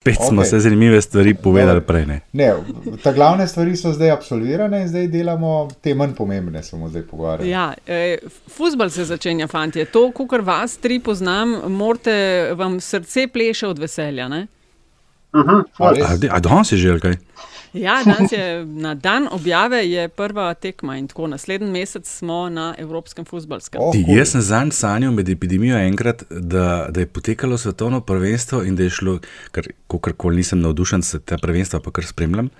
Spet smo Okej. se zanimive stvari povedali prej. Ne? Ne, ta glavne stvari so zdaj absolvirane in zdaj delamo te manj pomembne, smo zdaj pogovarjali. Ja, eh, Fusbal se začenja, fanti. To, kar vas tri poznam, morate vam srce pleše od veselja. Ne? A res? A, de- a danes je že kaj? Ja, danes je na dan objave je prva tekma in tako naslednji mesec smo na Evropskem futbalskem. Oh, Ti, huj. jaz sem zanj sanjal med epidemijo enkrat, da, da je potekalo svetovno prvenstvo in da je šlo, ker kakorkoli nisem navdušen, se te prvenstva pa kar spremljam.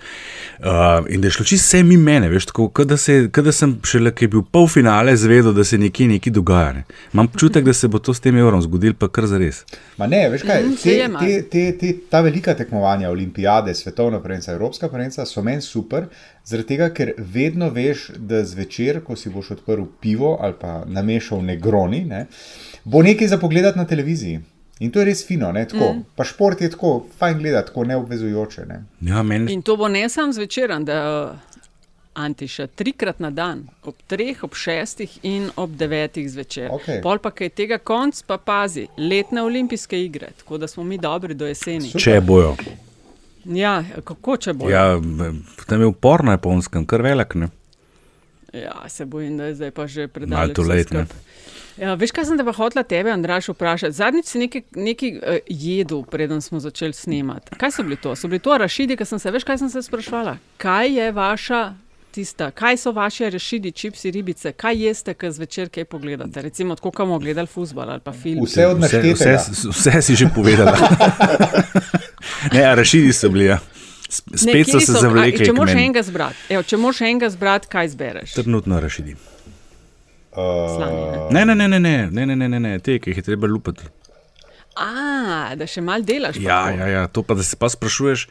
Uh, in da je šlo čisto vse mimo mene, veš, tako, kot da, se, da sem šele, ki je bil pol finale, zvedel, da se nekje nekaj dogaja. Ne. Imam občutek, da se bo to s tem evrom zgodil, pa kar zares. Ma ne, veš kaj, se te, te, te, te, ta velika tekmovanja, olimpijade, svetovna prvenca, evropska prvenca so meni super, zaradi tega, ker vedno veš, da zvečer, ko si boš odprl pivo ali pa namešal negroni, ne, bo nekaj za pogledati na televiziji. In to je res fino, ne, tako. Mm. Pa šport je tako, fajn gledati, tako neobvezujoče. Ne. Ja, meni In to bo ne samo zvečer, da Antiša trikrat na dan, ob treh, ob šestih in ob devetih zvečer. Okej. Pol pa, kaj tega konc, pa pazi, letne olimpijske igre, tako da smo mi dobri do jeseni. Super. če bojo. Ja, kako če bo? Ja, tam je upor na japonskem, kar velik. Ne? Ja, se bojim, da je zdaj pa že Malo predaleč. ne. skupaj. Ja, veš, kaj sem te pa hotela tebe, Andraš, vprašati? Zadnjič si nekaj, nekaj uh, jedel, preden smo začeli snemati. Kaj so bili to? So bili to arašidi, ki sem se, veš, kaj sem se sprašvala? Kaj je vaša tista, kaj so vaše arašidi, čipsi, ribice, kaj jeste, ki zvečer kaj pogledate? Recimo, tako, kot bomo gledali futbol ali pa film. Vse od Vse, naštetega. vse, vse si že povedala. ne, a rašidi so bili. Ja. Ne, Spet kje so se Kaj- zavlekli. Če moraš enega zbrati, evo, če moraš enega zbrati, kaj zbereš? Trenutno rašidi. Uh, Ne, ne, ne, ne, ne, ne, ne, ne, ne, ne, te, ki jih je treba lupati. A, da še mal delaš. pa Ja, ja, ja, to pa da se pa sprašuješ,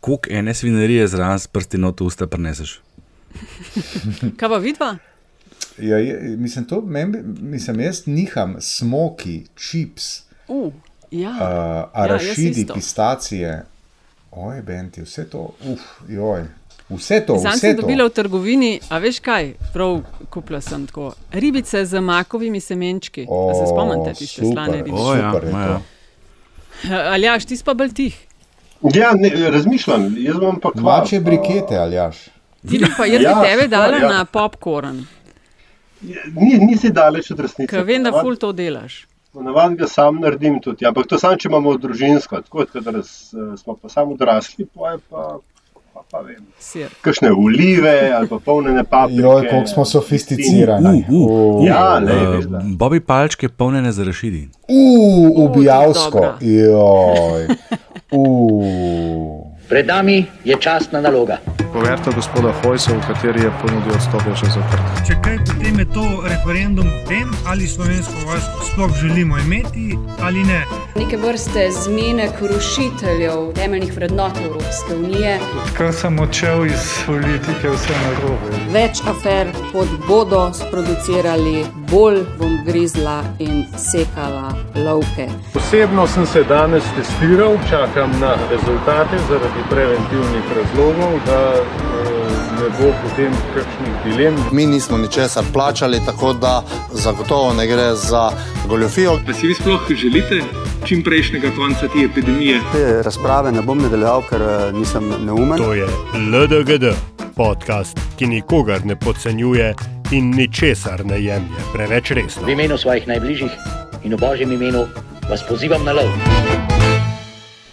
koliko ene svinerije zraven s prsti not v usta preneseš. Kaj pa vidva? ja, je, mislim, to, men, mislim, jaz niham smoki, čips, Uh, ja. uh, arašidi, isto. pistacije, oj, benti, vse to, uf, joj. Vse to, Zanj vse sem to. dobila v trgovini, a veš kaj, prav kupila sem tako. Ribice z makovimi semenčki. O, se spomnite tiste super. slane ribice? O, ja, Super ja. to. Ali jaš, ti si pa bolj tih. Ja, ne, razmišljam, jaz imam pa kvar. Mače brikete, ali jaš. Ti bi pa jaz Ja, ja, tebe dala ja. ja. na popkorn, Ni, nisi daleč od resnice. ker vem, da ful to delaš. Ponavadi ga sam naredim tudi, ampak to samo, če imamo družinsko, tako da raz, smo pa samo odrasli, pa je pa, pa, pa vem. Sir. Kakšne olive ali pa polnjene paprike. Joj, koliko smo sofisticirani. Uh, uh, Uh, Ja, ne. Uh, Bobi palčke polnjene za rašidi. uh, to ubijavsko. dobra. Joj. Uh. Pred nami je častna naloga. Poverta gospoda Hojsa, v kateri je ponudil odstop, je še zaprt. Če kaj, potem je to referendum o tem, ali slovensko vojsko sploh želimo imeti ali ne. neke vrste zmenek rušiteljev temeljnih vrednot Evropske unije. Kar sem odšel iz politike, vse narobe. Več afer, kot bodo sproducirali, bolj bom grizla in sekala lovke. Osebno sem se danes testiral, čakam na rezultate zaradi preventivnih razlogov, da eh, ne bo potem kakšnih dilem. Mi nismo ničesar plačali, tako da zagotovo ne gre za goljofijo. Pa si vi sploh želite čim prejšnjega konca te epidemije? Te razprave ne bom nadaljeval, ker eh, nisem neumen. To je LDGD, podcast, ki nikogar ne podcenjuje in ničesar ne jemlje preveč resno. V imenu svojih najbližjih in v božjem imenu vas pozivam na lov.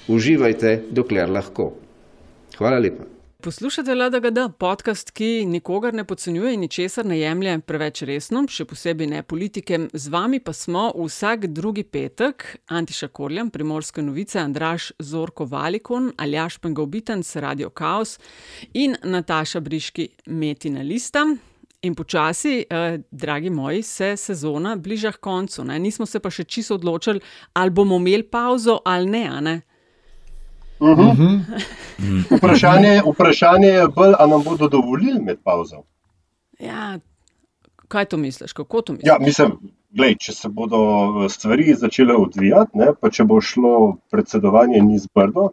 Uživajte, dokler lahko. Hvala lepa. Poslušate LDGD, podcast, ki nikogar ne podcenjuje in ničesar ne jemlje preveč resno, še posebej ne politike. Z vami pa smo vsak drugi petek, Antiša Korjam, Primorske novice, Andraš Zorko Valikon, Aljaš Pengovbitenc, Radio Chaos in Nataša Briški, Metina Lista. In počasi, eh, dragi moji, se sezona bliža k koncu. Ne? Nismo se pa še čisto odločili, ali bomo imeli pauzo ali ne. a ne? Uh -huh. vprašanje, vprašanje je bolj, ali nam bodo dovolili med pauzo. Ja, kaj to misliš, kako to misliš? Ja, mislim, glej, če se bodo eh, stvari začele odvijati, ne, pa če bo šlo predsedovanje niz brdo,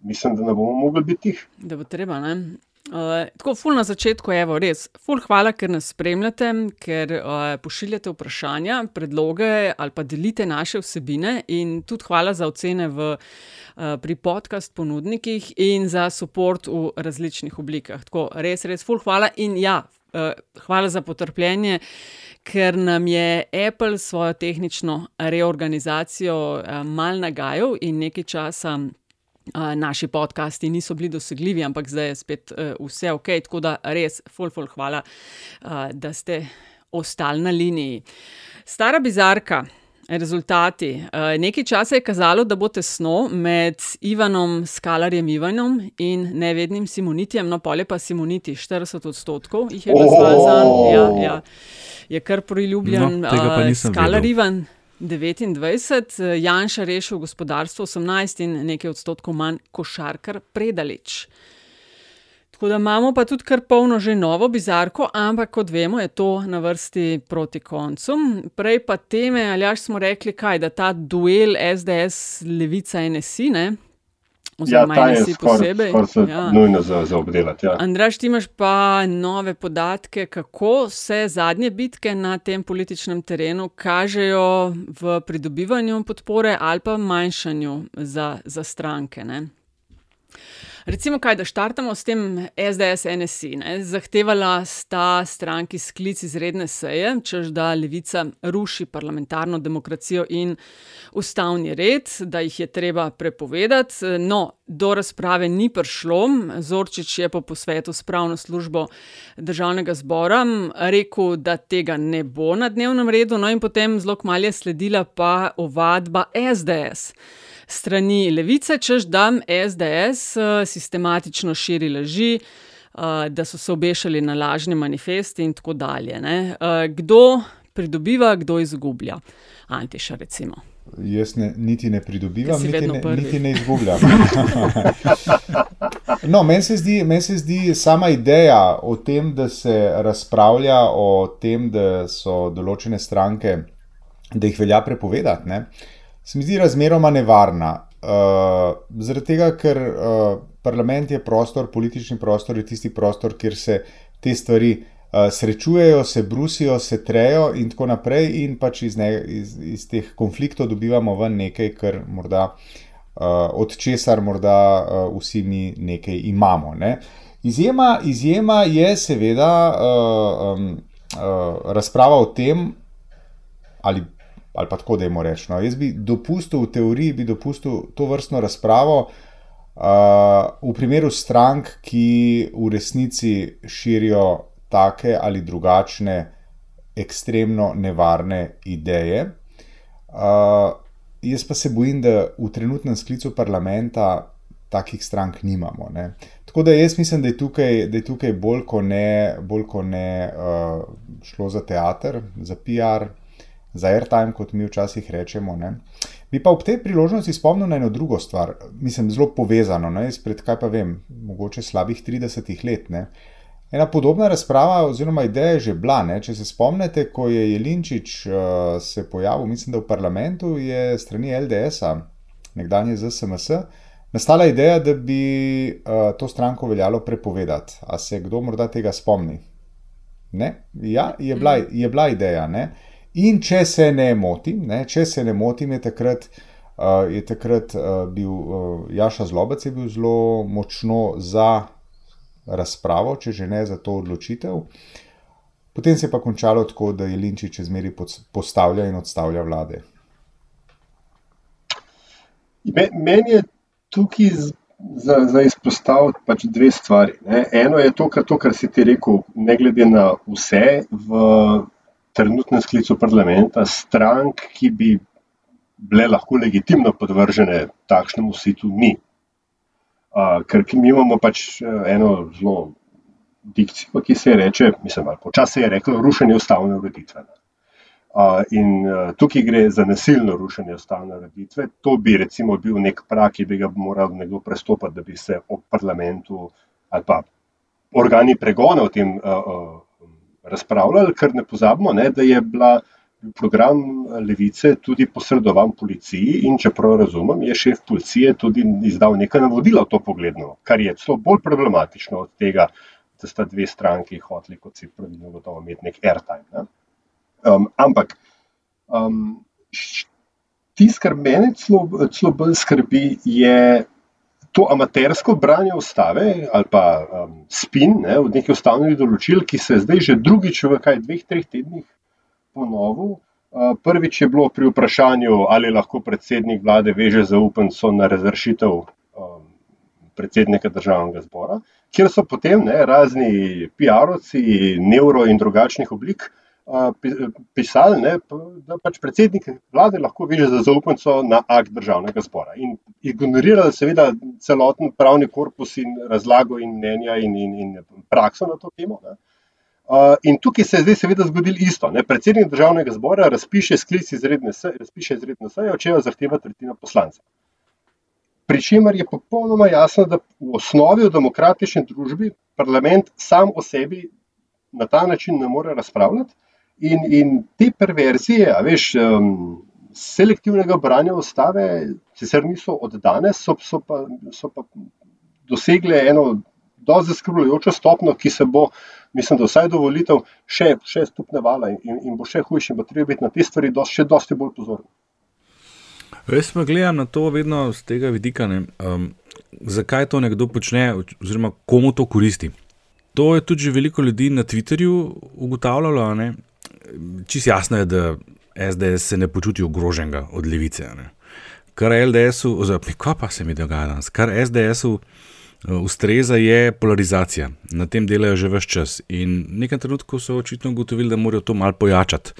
mislim, da ne bomo mogli biti tih. Da bo treba. Ne? Uh, tako, ful na začetku, evo, res, ful hvala, ker nas spremljate, ker uh, pošiljate vprašanja, predloge ali pa delite naše vsebine, in tudi hvala za ocene v, uh, pri podcast ponudnikih in za podporo v različnih oblikah. Tako, res, res, ful hvala in ja, uh, hvala za potrpljenje. Ker nam je Apple svojo tehnično reorganizacijo uh, mal nagajal in nekaj časa naši podcasti niso bili dosegljivi, ampak zdaj je spet uh, vse ok, tako da res, ful, ful, hvala, uh, da ste ostali na liniji. Stara bizarka. Rezultati. Nekaj časa je kazalo, da bo tesno med Ivanom Skalarjem Ivanom in nevednim Simonitijem, no, polje pa Simoniti, 40 odstotkov jih je njega. Ja, ja. Je kar priljubljen no, Skalar Ivan. 29, Janša rešil gospodarstvo 18 in nekaj odstotkov manj košarkar predaleč. Tako da imamo pa tudi kar polno že novo bizarko, ampak kot vemo, je to na vrsti proti koncu. Prej pa teme, ali až smo rekli, kaj, da ta duel SDS, levica NSI, ne, oziroma ja, NSI posebej. Skor ja. Nujno za, za obdelati. Ja. Andraš, ti imaš pa nove podatke, kako se zadnje bitke na tem političnem terenu kažejo v pridobivanju podpore ali pa manjšanju za, za stranke. Ne? Recimo, kaj, da štartamo s tem SDS, NSI. Ne? Zahtevala sta stranki sklic izredne seje, čež da levica ruši parlamentarno demokracijo in ustavni red, da jih je treba prepovedati. No, do razprave ni prišlo. Zorčič je po posvetu s pravno službo državnega zbora rekel, da tega ne bo na dnevnem redu, no in potem zelo kmalo je sledila pa ovadba SDS strani levice, čež da SDS eh, sistematično širi laži, eh, da so se obešali na lažne manifeste in tako dalje. Ne. Eh, kdo pridobiva, kdo izgublja? Antiša, recimo. Jaz ne, niti ne pridobivam, niti ne, niti ne izgubljam. no, meni se, men se zdi sama ideja o tem, da se razpravlja o tem, da so določene stranke, da jih velja prepovedati. Ne? Se mi zdi razmeroma nevarna. Uh, zaradi tega, ker uh, parlament je prostor, politični prostor je tisti prostor, kjer se te stvari uh, srečujejo, se brusijo, se trejo in tako naprej, in pač iz, ne, iz, iz teh konfliktov dobivamo ven nekaj, kar morda, uh, od česar morda uh, vsi mi nekaj imamo. Ne. Izjema, izjema je seveda uh, um, uh, razprava o tem, ali ali pa tako, da jim rečemo. Jaz bi dopustil, v teoriji, bi dopustil to vrstno razpravo uh, v primeru strank, ki v resnici širijo take ali drugačne, ekstremno nevarne ideje. Uh, jaz pa se bojim, da v trenutnem sklicu parlamenta takih strank nimamo. Ne. Tako da jaz mislim, da je tukaj, da je tukaj bolj kot ne, bolj ko ne uh, šlo za teater, za PR za airtime, kot mi včasih rečemo. Ne. Bi pa ob tej priložnosti spomnil na eno drugo stvar, mislim, zelo povezano, ne, izpred kaj pa vem, mogoče slabih 30 let. Ne. Ena podobna razprava oziroma ideja je že bila. Ne. Če se spomnite, ko je Jelinčič uh, se pojavil, mislim, da v parlamentu je strani LDS-a, nekdanje ZSMS, nastala ideja, da bi uh, to stranko veljalo prepovedati. A se kdo morda tega spomni? Ne? Ja, je bila, je bila ideja. Ne? In če se ne motim, ne, če se ne motim, je takrat, uh, je takrat uh, bil uh, Jaša Zlobec bil zelo močno za razpravo, če že ne za to odločitev. Potem se je pa končalo tako, da je Linči čez meri postavlja in odstavlja vlade. Meni je tukaj za, za izpostaviti pač dve stvari. Ne. Eno je to, kar, to, kar si ti rekel, ne glede na vse, v trenutnem sklicu parlamenta strank, ki bi bile lahko legitimno podvržene takšnemu situ, ni. Uh, ker mi imamo pač e, eno zelo dikcijo, ki se je reče, mislim, ali počasi je reklo, rušenje ustavne ureditve. Uh, in uh, tukaj gre za nasilno rušenje ustavne ureditve. To bi recimo bil nek prak, ki bi ga moral nekdo prestopiti, da bi se v parlamentu ali pa organi pregona v tem uh, uh, razpravljali, ker ne pozabimo, ne, da je bila program levice tudi posredovan policiji in čeprav razumem, je šef policije tudi izdal nekaj navodila v to pogledno, kar je celo bolj problematično od tega, da sta dve stranki hoteli, kot si pravilno gotovo, imeti nek airtime. Ne? Um, ampak um, tisto, kar meni celo, celo bolj skrbi, je to amatersko branje ustave ali pa um, spin ne, od nekih ustavnih določil, ki se zdaj že drugič v kaj dveh, treh tednih ponovil. Uh, prvič je bilo pri vprašanju, ali lahko predsednik vlade veže zaupnico na razrešitev um, predsednika državnega zbora, kjer so potem ne, razni PR-ovci, neuro in drugačnih oblik uh, pisali, ne, da pač predsednik vlade lahko veže za zaupnico na akt državnega zbora. In ignorirali seveda celoten pravni korpus in razlago in mnenja in, in, in prakso na to temo. Ne. In tukaj se je zdaj seveda zgodilo isto. Ne. Predsednik državnega zbora razpiše sklic izredne seje, razpiše izredne seje, od čega zahteva tretjina poslancev. Pričemer je popolnoma jasno, da v osnovi v demokratični družbi parlament sam o sebi na ta način ne more razpravljati. In, in te perverzije, a veš, um, selektivnega branja ustave, sicer niso od danes, so, so, pa, so pa dosegle eno dosti zaskrbljujočo stopno, ki se bo, mislim, da vsaj dovolitev, še, še stopnevala in, in bo še hujše, in bo treba biti na te stvari dosti, še dosti bolj pozoren. Jaz pa gledam na to vedno z tega vidika, um, zakaj to nekdo počne, oziroma komu to koristi. To je tudi veliko ljudi na Twitterju ugotavljalo. Čisto jasno je, da SDS se ne počuti ogroženega od levice. Ne. Kar LDS-u, oziroma kaj pa se mi dogaja danes, kar SDS-u uh, ustreza, je polarizacija. Na tem delajo že vse čas. In nekaj trenutkov so očitno ugotovili, da morajo to malo pojačati.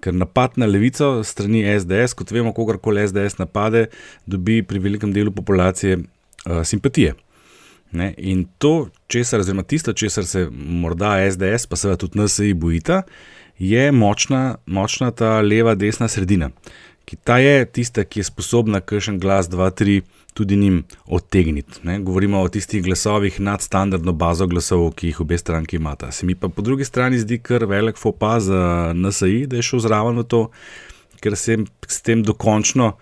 Ker napad na levico strani SDS, kot vemo, kogarkoli SDS napade, dobi pri velikem delu populacije uh, simpatije. Ne? In to, česar, oziroma tisto, česar se morda SDS, pa seveda tudi NSI bojita, je močna, močna ta leva, desna sredina. Ki ta je tista, ki je sposobna kršen glas 2-3 tudi njim odtegniti. Ne? Govorimo o tistih glasovih nad standardno bazo glasov, ki jih obe stranki imata. Se mi pa po drugi strani zdi kar velik fopa za NSI, da je šel zraven v to, ker se je s tem dokončno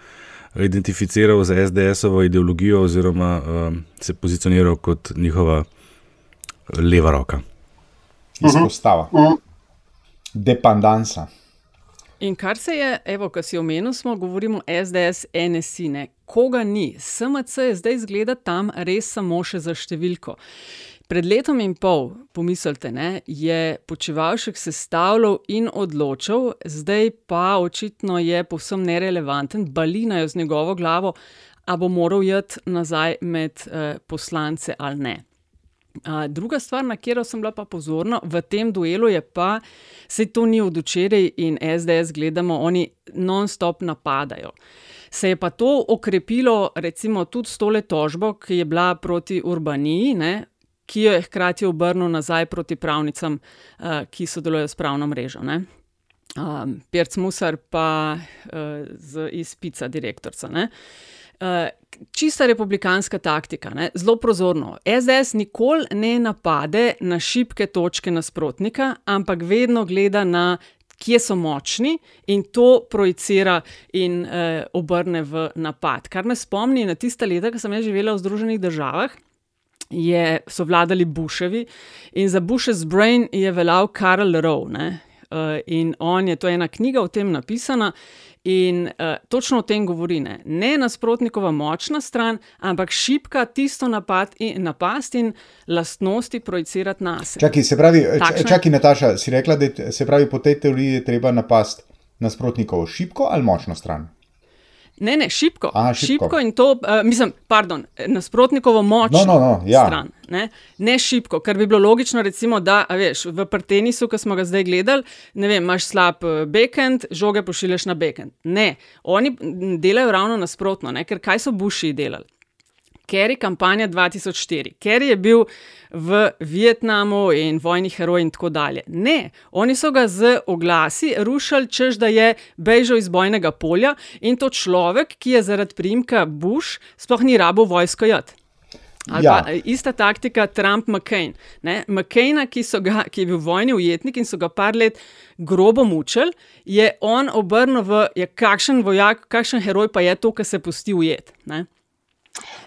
identificiral z SDS-ovo ideologijo oziroma uh, se pozicioniral kot njihova leva roka. Izpostava. Uh -huh dependansa. In kar se je, evo, kar si omenil, smo govorili o SDS, NSI, ne. koga ni. SMC je zdaj zgleda tam res samo še za številko. Pred letom in pol, pomislite, ne, je počevalšek sestavljal in odločal, zdaj pa očitno je povsem nerelevanten, balinajo z njegovo glavo, a bo moral iti nazaj med eh, poslance ali ne. Uh, druga stvar, na katero sem bila pa pozorna v tem duelu, je pa, se to ni od včeraj in SDS gledamo, oni non-stop napadajo. Se je pa to okrepilo, recimo, tudi s tole tožbo, ki je bila proti Urbaniji, ne, ki jo je hkrati obrnil nazaj proti pravnicam, uh, ki sodelujejo s pravno mrežo. Um, Pirc Musar pa uh, z izpica direktorca. Uh, Uh, čista republikanska taktika, ne? zelo prozorno. SDS nikoli ne napade na šibke točke nasprotnika, ampak vedno gleda na, kje so močni in to projicira in uh, obrne v napad. Kar me spomni na tiste leta, ko sem živela v Združenih državah. Je, so vladali Bushevi in za Bush's Brain je veljal Karl Rowe. Uh, in on je, to je ena knjiga o tem napisana, In uh, točno o tem govori, ne, ne nasprotnikova močna stran, ampak šipka tisto napad in, napast in lastnosti projicirati na sebe. Čakaj, se pravi, čakaj, Nataša, si rekla, da se pravi, po tej teoriji je treba napast nasprotnikovo šipko ali močno stran? Ne, ne, šipko. Aha, šipko. šipko in to, uh, mislim, pardon, nasprotnikovo moč. No, no, no, ja. stran. Ne? ne šipko, ker bi bilo logično, recimo, da veš, v tenisu, ki smo ga zdaj gledali, ne vem, imaš slab eh, backend, žoge pošilješ na backend. Ne, oni delajo ravno nasprotno, ne? ker kaj so buši delali? Kerry kampanja 2004, Kerry je bil v Vietnamu in vojni heroj in tako dalje. Ne, oni so ga z oglasi rušili, čež da je bežal iz bojnega polja in to človek, ki je zaradi primka Bush, sploh ni rabo vojsko jad. Ali ja. pa ista taktika Trump-McCain. McCaina, ki, ga, ki je bil vojni ujetnik in so ga par let grobo mučili, je on obrnil v, ja, kakšen vojak, kakšen heroj pa je to, ki se pusti ujet. Ne?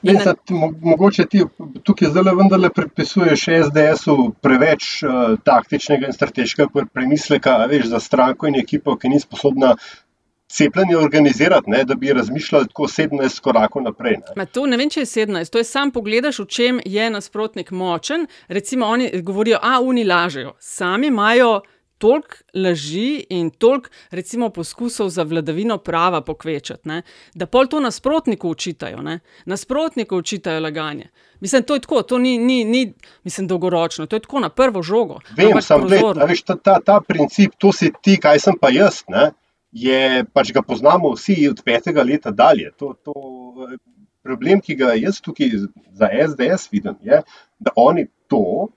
Ne, na... Mogoče ti tukaj zdaj vendarle pripisuješ SDS-u preveč uh, taktičnega in strateškega premisleka, veš, za stranko in ekipo, ki ni sposobna cepljenje organizirati, ne, da bi razmišljali tako 17 korakov naprej. Ne. To ne vem, če je 17, to je sam pogledaš, v čem je nasprotnik močen. Recimo, oni govorijo, a oni lažejo. Sami imajo toliko laži in toliko, recimo, poskusov za vladavino prava pokvečati, ne, da pol to nasprotniku učitajo. Ne. Nasprotniku učitajo laganje. Mislim, to je tako, to ni, ni, ni mislim, dolgoročno, to je tako na prvo žogo. Vem, sem gledal, ta, ta, ta princip, to si ti, kaj sem pa jaz. Ne je pač ga poznamo vsi od petega leta dalje. To, to, problem, ki ga jaz tukaj za SDS vidim, je, da oni to,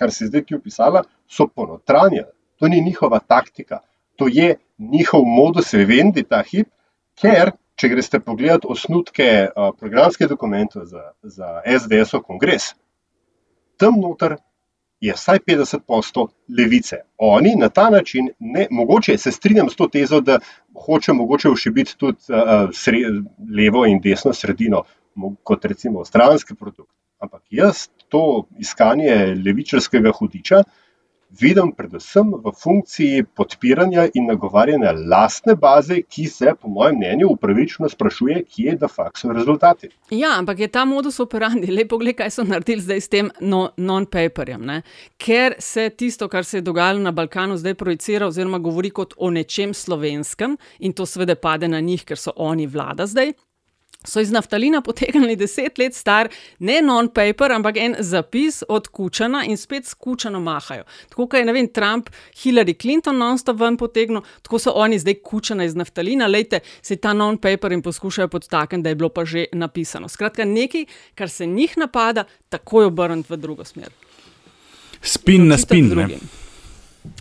kar je zdaj opisala, so ponotranjali. To ni njihova taktika, to je njihov modus vivendi ta hip, ker. Če greste pogledat osnutke programskih dokumentov za, za SDS-ov kongres, tam noter je vsaj 50% levice. Oni na ta način, ne, mogoče se strinjam s to tezo, da hoče mogoče všibiti tudi uh, sred, levo in desno sredino, kot recimo stranski produkt. Ampak jaz to iskanje levičarskega hudiča uh, vidim predvsem v funkciji podpiranja in nagovarjanja lastne baze, ki se, po mojem mnenju, upravičeno sprašuje, kje da fakt so rezultati. Ja, ampak je ta modus operandi, lepo pogled, kaj so naredili zdaj s tem no, non-paperjem. Ker se tisto, kar se je dogajalo na Balkanu, zdaj projicira oziroma govori kot o nečem slovenskem in to seveda pade na njih, ker so oni vlada zdaj so iz naftalina potegnili deset let star, ne non-paper, ampak en zapis od Kučana in spet s Kučanom mahajo. Tako kot je vem, Trump, Hillary Clinton non-stop ven potegnil, tako so oni zdaj Kučana iz naftalina, lejte se ta non-paper in poskušajo podtakniti, da je bilo pa že napisano. Skratka, nekaj, kar se njih napada, takoj obrniti v drugo smer. Spin na spin.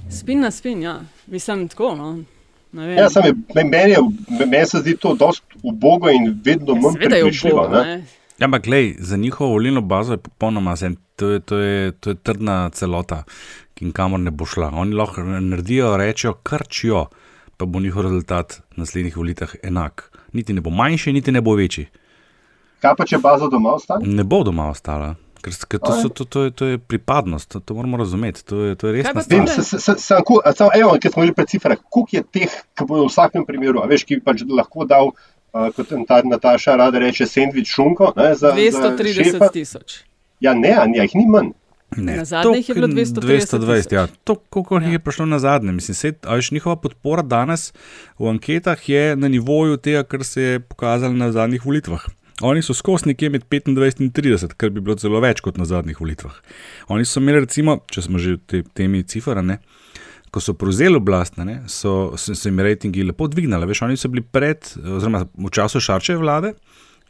Spin na spin, ja, mislim tako. No. Ja, je, meni, je, meni se zdi to dosti ubogo in vedno manj prepričljivo. Ja, ampak glej, za njihovo volilno bazo je popolnoma zen. To je, to, je, to je trdna celota, ki kamor ne bo šla. Oni lahko naredijo, rečejo, krčijo, pa bo njihov rezultat na naslednjih volitvah enak. Niti ne bo manjši, niti ne bo večji. Kaj pa če baza doma ostane? Ne bo doma ostala. Ker, ker to, so, to, to, je, to je pripadnost, to, to moramo razumeti. To je, to je res nekaj. Ker smo bili pred ciframi, koliko je teh, ki bodo v vsakem primeru, veš, ki bi pač lahko dal, uh, kot ta Nataša rada reče, sendvič šunko. Ne, za, 230 tisoč. Ja, ne, ja, jih ni manj. Ne, na zadnjih je bilo 220. Ja, to, koliko ja. je prišlo na zadnje. Mislim, sed, njihova podpora danes v anketah je na nivoju tega, kar se je pokazalo na zadnjih volitvah. Oni so skozi nekje med 25 in 30, kar bi bilo zelo več kot na zadnjih volitvah. Oni so imeli, recimo, če smo že v te, temi cifrane, ko so prevzeli oblast, ne, so, so se jim rejtingi lepo dvignili. Veš, oni so bili pred, oziroma v času Šarčeve vlade,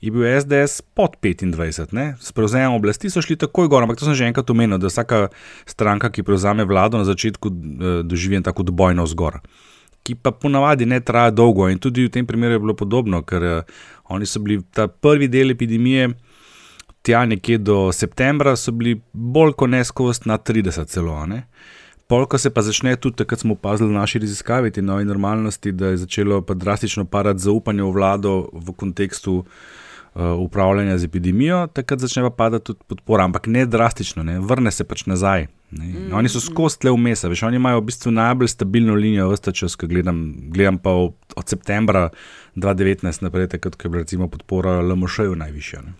je bil SDS pod 25, ne, s prevzemom oblasti so šli takoj gor, ampak to sem že enkrat omenil, da vsaka stranka, ki prevzame vlado, na začetku eh, doživi tako dvojno zgor. Ki pa ponavadi ne traja dolgo, in tudi v tem primeru je bilo podobno, ker uh, Oni so bili ta prvi del epidemije, tja nekje do septembra, so bili bolj kot ne skozi na 30 celo. Ne? Polka se pa začne tudi takrat, smo opazili v naši raziskavi te nove normalnosti, da je začelo pa drastično padati zaupanje v vlado v kontekstu uh, upravljanja z epidemijo, takrat začne pa padati tudi podpora, ampak ne drastično, ne? vrne se pač nazaj. Mm. Oni so skozi tle vmes, veš, oni imajo v bistvu najbolj stabilno linijo, vsta čas, ki gledam, gledam pa od, od septembra 2019 naprej, takrat, ko je bila recimo podpora LMŠ-ju najvišja. Ne.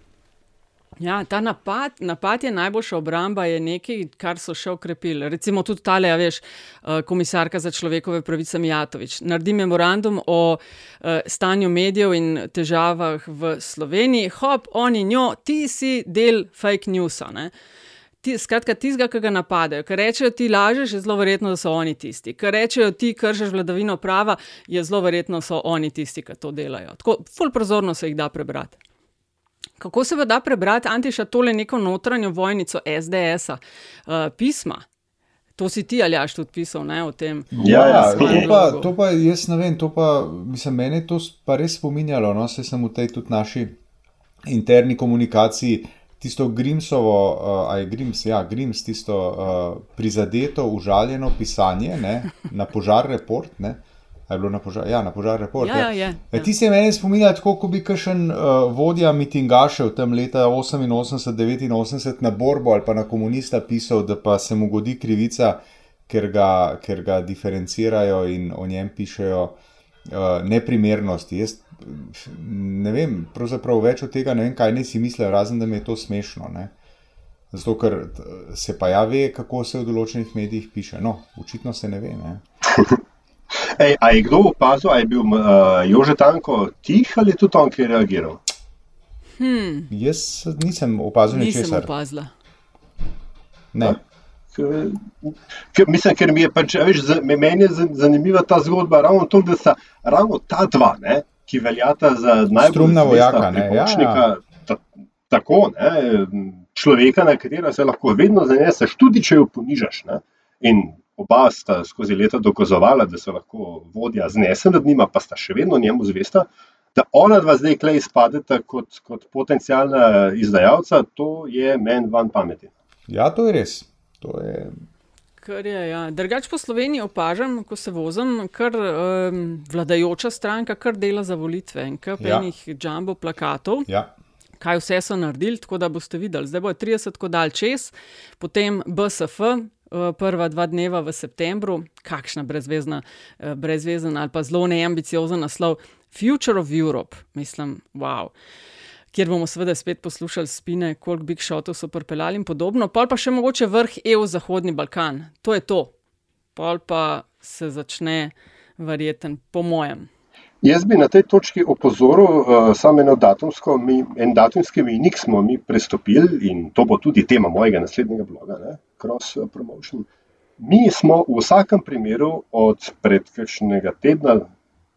Ja, ta napad, napad je najboljša obramba, je nekaj, kar so še okrepili. Recimo tudi ta, veš, eh, komisarka za človekove pravice Mijatovič. Naredi memorandum o uh, stanju medijev in težavah v Sloveniji, hop, oni njo, ti si del fake newsa. Ne? Ti, skratka, tistega, ki ga napadajo, ker rečejo, ti lažeš, je zelo verjetno, da so oni tisti. Ker rečejo, ti kršiš vladavino prava, je zelo verjetno, da so oni tisti, ki to delajo. Tako, ful prozorno se jih da prebrati. Kako se da prebrati, Antiša, tole neko notranjo vojnico SDS-a, uh, pisma? To si ti ali jaš tudi pisal ne, o tem? Ja, ja to, pa, to pa jaz ne vem, to pa mislim, meni to pa res spominjalo. No, se sem v tej tudi naši interni komunikaciji tisto Grimsovo, uh, aj Grims, ja, Grims, tisto uh, prizadeto, užaljeno pisanje ne, na požar report. Ne, a je bilo na požar, ja, na požar report. Ja, ja, je, E, ti se meni spominja, tako kot bi kakšen uh, vodja mitingašev tam leta 88-89 na borbo ali pa na komunista pisal, da pa se mu godi krivica, ker ga, ker ga diferencirajo in o njem pišejo uh, neprimernosti. Jaz ne vem, pravzaprav več od tega ne vem, kaj ne si mislijo, razen da mi je to smešno. Ne? Zato, ker t- se pa ja ve, kako se v določenih medijih piše. No, očitno se ne ve. Ne? Ej, a je kdo opazil, a je bil uh, Jože Tanko tih ali tudi on, ki je reagiral? Hmm, Jaz nisem opazil nisem ničesar. opazila. Ne. Ker, ker, mislim, ker mi je pač, a veš, za- me- meni je zan- zanimiva ta zgodba, ravno to, da sta ravno ta dva, ne, ki veljata za najbolj Strumna zvesta vojaka, ne, ja, pribočnika, ja. ta, tako, ne, človeka, na katera se lahko vedno zaneseš, tudi če jo ponižaš. Ne, in oba sta skozi leta dokazovala, da se lahko vodja znese nad njima, pa sta še vedno njemu zvesta. Da ona dva zdaj klej izpadeta kot, kot potencijalna izdajalca, to je meni van pameti. Ja, to je res. To je Kar je, ja. Drugač po Sloveniji opažam, ko se vozim, kar um, vladajoča stranka kar dela za volitve in kar Ja. enih jumbo plakatov. Ja. Kaj vse so naredili, tako da boste videli. Zdaj bo 30 kodal čez, potem BSF, eh, prva dva dneva v septembru, kakšna brezvezna, eh, brezvezen ali pa zelo neambiciozen naslov Future of Europe, mislim, wow. Kjer bomo seveda spet poslušali spine, koliko big shotov so pripeljali in podobno. Pol pa še mogoče vrh EU Zahodni Balkan. To je to. Pol pa se začne verjeten, po mojem. Jaz bi na tej točki opozoril uh, samo eno datumsko, mi, en datumski mejnik smo mi prestopili in to bo tudi tema mojega naslednjega bloga, ne, Cross eh, Promotion. Mi smo v vsakem primeru od predkajšnjega tedna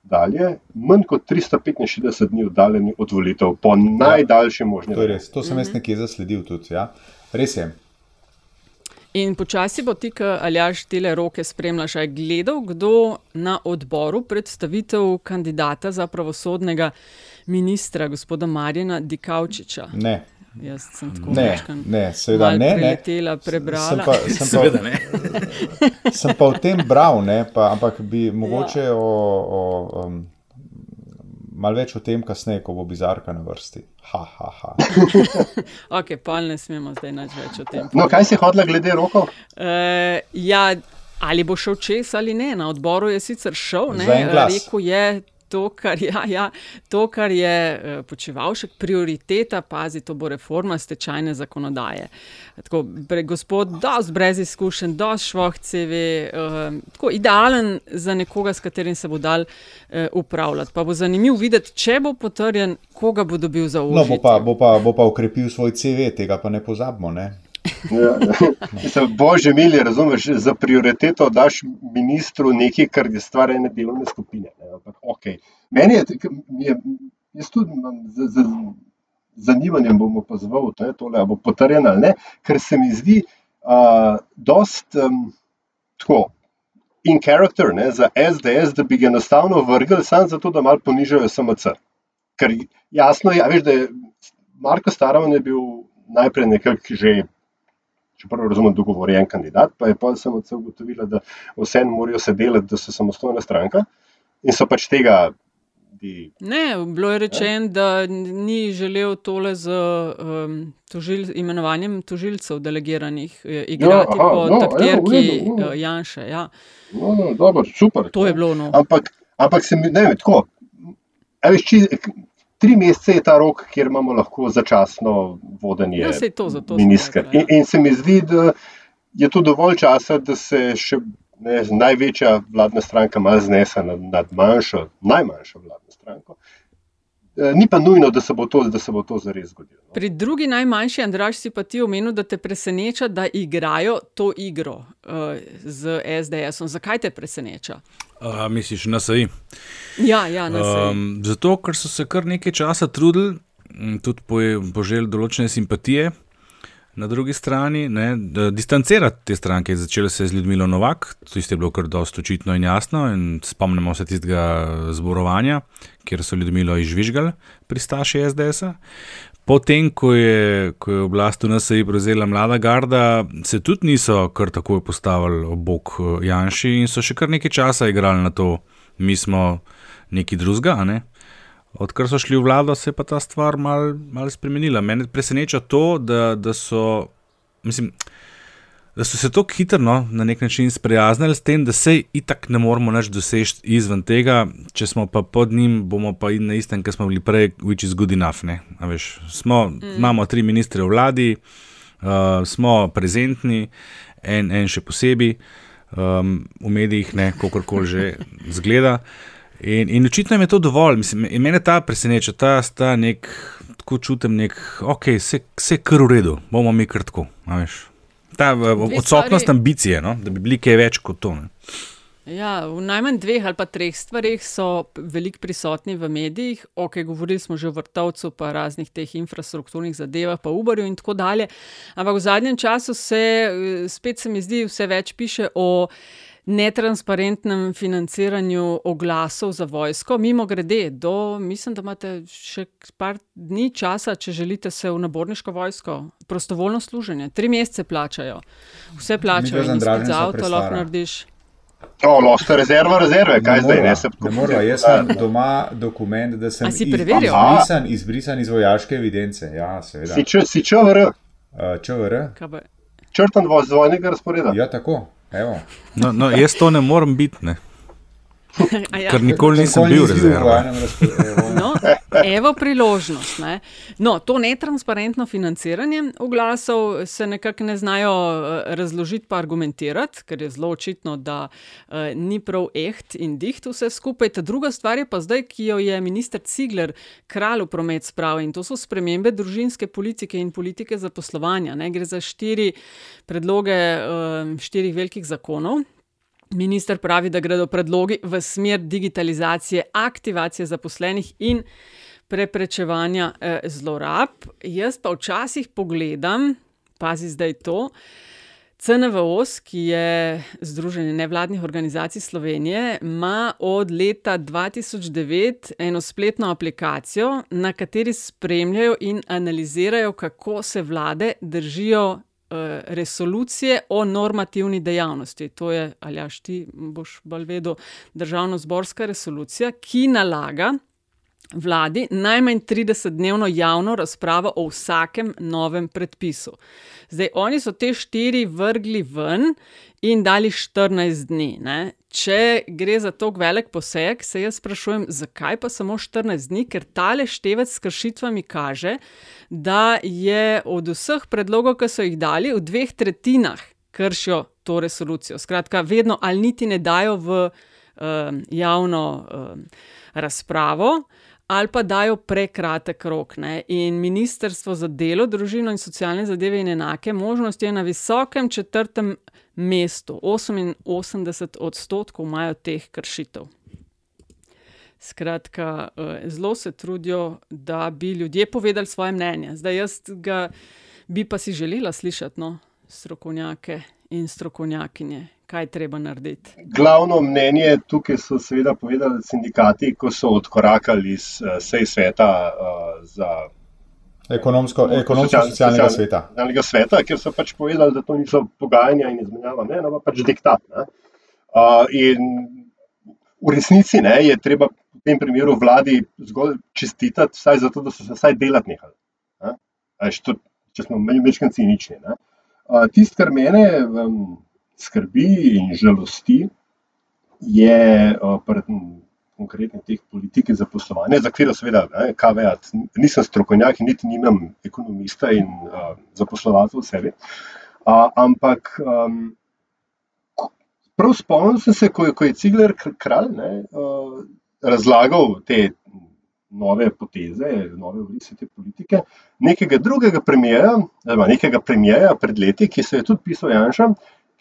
dalje manj kot 365 dni oddaljeni od volitev, po najdaljši možni. To res. To sem Mhm. jaz nekje zasledil tudi. Ja. Res je. In počasi bo ti, ali jaš tele roke spremljaš, aj gledal, kdo na odboru predstavitev kandidata za pravosodnega ministra, gospoda Marjana Dikaučiča. Ne. Jaz sem tako Ne, ne, seveda ne, ne. preletela, prebrala. Sem pa, sem Seveda pa, ne. sem pa o tem bral, ne, pa, ampak bi mogoče ja. o, o, um, malo več o tem kasneje, ko bo bizarka na vrsti. Ha, ha, ha. ok, pa ne smemo zdaj nič več o tem. No, kaj si hodila glede rokov? Uh, ja, ali bo šel čez ali ne. Na odboru je sicer šel, ne, rekel je. To kar, ja, ja, to, kar je uh, počevalšek prioriteta, pazi, to bo reforma stečajne zakonodaje. Tako, pre, gospod, dosti brez izkušenj, dosti švoh CV, uh, tako idealen za nekoga, s katerim se bo dal uh, upravljati. Pa bo zanimivo videti, če bo potrjen, koga bo dobil za No, uložitev. bo pa, bo, pa, bo pa ukrepil svoj CV, tega pa ne pozabimo. Ne? Ja. Mislim, Bože, mili, razumeš, za prioriteto daš ministru nekaj, kar je stvar ene delovne skupine. Ne, ampak, okay. Meni je, je, jaz tudi imam z, z zanimanjem bom opazoval, to je tole, ali bo potrjeno ali ne, ker se mi zdi uh, dost um, tako. In character ne, za SDS, da bi ga enostavno vrgli, samo zato, da malo ponižajo SMC. Ker jasno je, a veš, da je Marko Starovan je bil najprej nekako že čeprav razumem, dogovorjen kandidat, pa je pa SMC ugotovila, da vseeno morajo se delati, da so samostojna stranka in so pač tega. Bi, Ne, bilo je rečeno, da ni želel tole z um, tožil, imenovanjem tožilcev delegiranih eh, igrati aha, po no, taktirki evo, no. eh, Janše. Ja. no, no, dobro, super. To je bilo no. Ampak, ampak se mi, ne tako. a Veš, či, tri mesece je ta rok, kjer imamo lahko začasno vodenje Ja, to, zato sem ministra. rekla, ja. In, in se mi zdi, da je to dovolj časa, da se še ne, največja vladna stranka malo znese nad, nad manjšo, najmanjšo vladno stranko. Eh, Ni pa nujno, da se bo to, da se bo to zares zgodilo. Pri drugi najmanjši, Andraš, si pa ti omenil, da te preseneča, da igrajo to igro uh, z SDS-om. Zakaj te preseneča? Uh, misliš, NSI? Ja, ja, NSI. Um, zato, ker so se kar nekaj časa trudili, m, tudi poje- poželi določene simpatije. Na drugi strani, ne, da distancirati te stranke, začelo se je z Ljudmilo Novak, to je bilo kar dosto očitno in jasno. In spomnimo se tistega zborovanja, kjer so Ljudmilo izžvižgali pristaši SDS-a. Potem, ko je, ko je oblast v NSA prevzela mlada garda, se tudi niso kar takoj postavili ob bok eh, Janši in so še kar nekaj časa igrali na to, mi smo neki drugega. Ne? Odkar so šli v vlado, se je pa ta stvar malo mal spremenila. Mene preseneča to, da, da so. Mislim, da so se tako hitro no, na nek način sprijaznili s tem, da se itak ne moramo več doseči izven tega, če smo pa pod njim, bomo pa in na istem, kar smo bili prej, which is good enough. Veš, smo, mm. Imamo tri ministre v vladi, uh, smo prezentni, en, en še posebej um, v medijih, ne kako koli že zgleda. In, in očitno je to dovolj, mislim, mene ta preseneča, ta sta nek, tako čutim, nek, ok, vse je kar v redu, bomo mi kar tako, veš. Ta odsotnost stvari... ambicije, no? da bi bili kaj več kot to. Ne? Ja, v najmanj dveh ali pa treh stvarih so veliko prisotni v medijih. Ok, govorili smo že o vrtovcu, pa raznih teh infrastrukturnih zadevah, pa Uberju in tako dalje. Ampak v zadnjem času se spet se mi zdi, vse več piše o netransparentnem financiranju oglasov za vojsko. Mimo grede, do, mislim, da imate še par dni časa, če želite se v naborniško vojsko, prostovoljno služenje. Tri mesece plačajo, vse plačajo, in za avto lahko narediš. O, loste rezerva, rezerve, kaj ne zdaj? Ne, se ne mora, jaz imam doma dokument, da sem izbrisan, izbrisan iz vojaške evidence. Ja, si, č, si ČVR? Uh, ČVR? Črtan voz vojnega razporeda. Ja, tako. No, no, jaz to ne morem biti. Ne. ja. Ker nikoli nisem bil rezerviran. No, evo priložnost. Ne. No, to netransparentno financiranje oglasov se nekako ne znajo eh, razložiti, pa argumentirati, ker je zelo očitno, da uh, ni prav eht in diht vse skupaj. Ta druga stvar je pa zdaj, ki jo je minister Cigler kralj v promet spravil in to so spremembe družinske politike in politike zaposlovanja. Ne. Gre za štiri predloge uh, štirih velikih zakonov. Minister pravi, da gredo predlogi v smer digitalizacije, aktivacije zaposlenih in preprečevanja eh, zlorab. Jaz pa včasih pogledam, pazi zdaj to. CNVOS, ki je Združenje nevladnih organizacij Slovenije, ima od leta 2009 eno spletno aplikacijo, na kateri spremljajo in analizirajo, kako se vlade držijo Eh, resolucije o normativni dejavnosti. To je, ali ja, ti boš bolj vedel, državno-zborska resolucija, ki nalaga vladi najmanj 30-dnevno javno razpravo o vsakem novem predpisu. Zdaj, oni so te štiri vrgli ven in dali 14 dni. Ne? Če gre za tako velik poseg, se jaz sprašujem, zakaj pa samo 14 dni, ker tale števec s kršitvami kaže, da je od vseh predlogov, ki so jih dali, v dveh tretjinah kršijo to resolucijo. Skratka, vedno ali niti ne dajo v um, javno um, razpravo. Ali pa dajo prekratek rok. Ne? In Ministrstvo za delo, družino in socialne zadeve in enake možnosti je na visokem četrtem mestu, 88 odstotkov imajo teh kršitev. Skratka, eh, zelo se trudijo, da bi ljudje povedali svoje mnenje. Zdaj, jaz ga bi pa si želela slišati, no, strokovnjake in strokovnjakinje, kaj treba narediti. Glavno mnenje tukaj so seveda povedali sindikati, ko so odkorakali iz uh, sej sveta uh, za ekonomsko-socialnega sveta. sveta. Ker so pač povedali, da to niso pogajanja in izmenjava, ne, no pač diktat. Ne. Uh, in v resnici ne, je treba v tem primeru vladi zgolj čestitati, vsaj zato, da so se vsaj delati nehali. Ne. To, če smo večkrat cinični. Uh, Tisto, kar mene um, skrbi in žalosti, je pred, konkretne teh politik za poslovanje, za katero seveda KVA, nisem strokovnjak in niti nimam ekonomista in uh, zaposlovalcev v sebi. Uh, ampak um, prav spomnim se, ko, ko je Cigler kralj ne, uh, razlagal te nove poteze, nove vrise te politike, nekega drugega premijeja, nekega premijeja pred leti, ki se je tudi pisal Janša,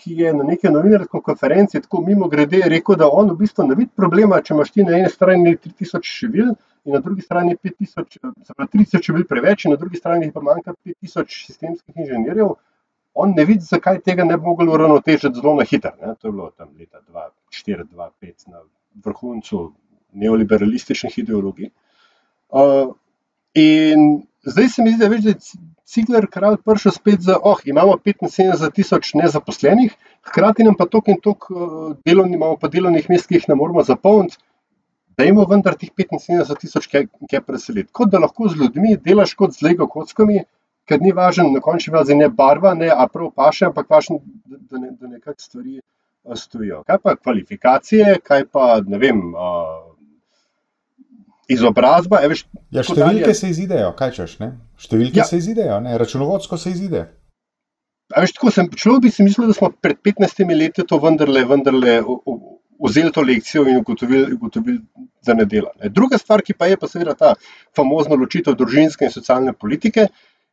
ki je na neki novinarski konferenci tako mimo grede rekel, da on v bistvu ne vidi problema, če imaš ti na eni strani 3000 šivil in na drugi strani 5000, se pravi 3000 šivil preveč in na drugi strani pa manjka 5000 sistemskih inženirjev. On ne vidi, zakaj tega ne bi mogli uravnotežiti zelo na hitro. To je bilo tam leta 2004-2005 na vrhuncu neoliberalističnih ideologij. Uh, in zdaj se mi zdi, da je da je Cigler kralj prišel spet za, oh, imamo 75 tisoč nezaposlenih, hkrati nam pa tok in tok delovnih, imamo pa delovnih mest, ki jih ne moramo zapolniti. Dajmo vendar teh 75 tisoč kaj preseliti. Kot da lahko z ljudmi delaš kot z lego kockami, ker ni važen, na končni fazi ne barva, ne a prav paše, ampak važno, da, da, ne, da nekako stvari stojijo. Kaj pa kvalifikacije, kaj pa ne vem. Uh, Izobrazba, veš, ja, številke se izidejo, kaj češ? Ne? Številke ja. se izidejo, ne? računovodsko se izide. Veš, sem, človek bi si mislil, da smo pred 15 leti to vendarle, vendarle vzeli to lekcijo in ugotovili, ugotovili da ne dela. Ne? Druga stvar, ki pa je pa seveda ta famozna ločitev družinske in socialne politike,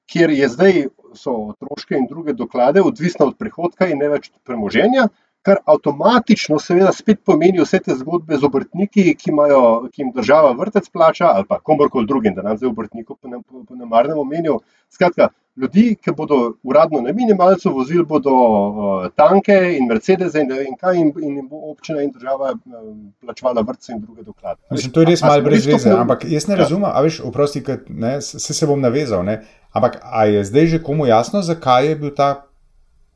kjer je zdaj so otroške in druge doklade odvisne od prihodka in ne več od premoženja kar avtomatično, seveda, spet pomeni vse te zgodbe z obrtniki, ki, imajo, ki jim država vrtec plača, ali pa komorkoli drugim, da nam zdaj obrtnikov po, nemarnem omenijo. Skratka, ljudi, ki bodo uradno na minimalcu vozili, bodo tanke in Mercedese in, in kaj jim, in jim bo občina in država uh, plačevala vrtce in druge doklade. Mislim, to je res malo brez veze, ampak jaz ne ja. razumem, a veš, oprosti, ne, se, se bom navezal, ne, ampak a je zdaj že komu jasno, zakaj je bil ta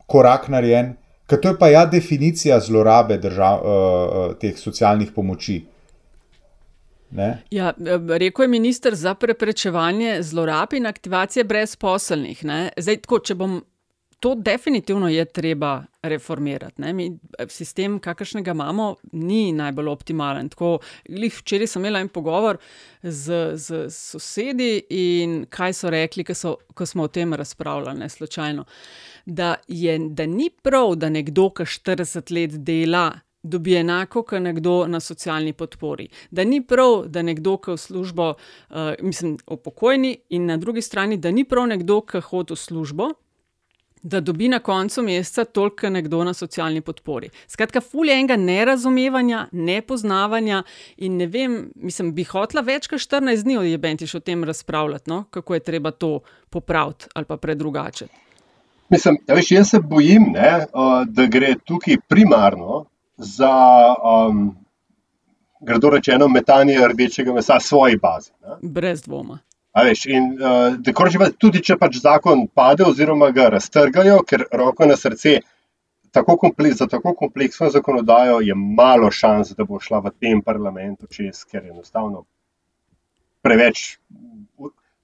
korak narejen? Ker to je pa ja definicija zlorabe držav, uh, teh socialnih pomoči. Ja, rekel je minister za preprečevanje zlorab in aktivacije brezposelnih. Ne? Zdaj, tako, če bom to definitivno je treba reformirati. Mi, sistem, kakršnega imamo, ni najbolj optimalen. Tako, včeraj sem imela en pogovor z, z sosedi in kaj so rekli, ko, so, ko smo o tem razpravljali, ne slučajno. Da, je, da ni prav, da nekdo, ki 40 let dela, dobi enako, kot nekdo na socialni podpori. Da ni prav, da nekdo, ki v službo, uh, mislim, upokojeni, in na drugi strani, da ni prav nekdo, ki hodi v službo, da dobi na koncu meseca toliko nekdo na socialni podpori. Skratka, fulje enega nerazumevanja, nepoznavanja in ne vem, mislim, bi hotla več kot 14 dni odjebentiš o tem razpravljati, no? kako je treba to popraviti ali pa predrugačiti. Mislim, ja, veš, jaz se bojim, ne, da gre tukaj primarno za, um, grdo rečeno, metanje rdečega mesa svoji bazi. Ne. Brez dvoma. Veš, in, uh, tudi če pač zakon pade, oziroma ga raztrgajo, ker roko na srce, tako za tako kompleksno zakonodajo je malo šans, da bo šla v tem parlamentu čez, ker je enostavno preveč,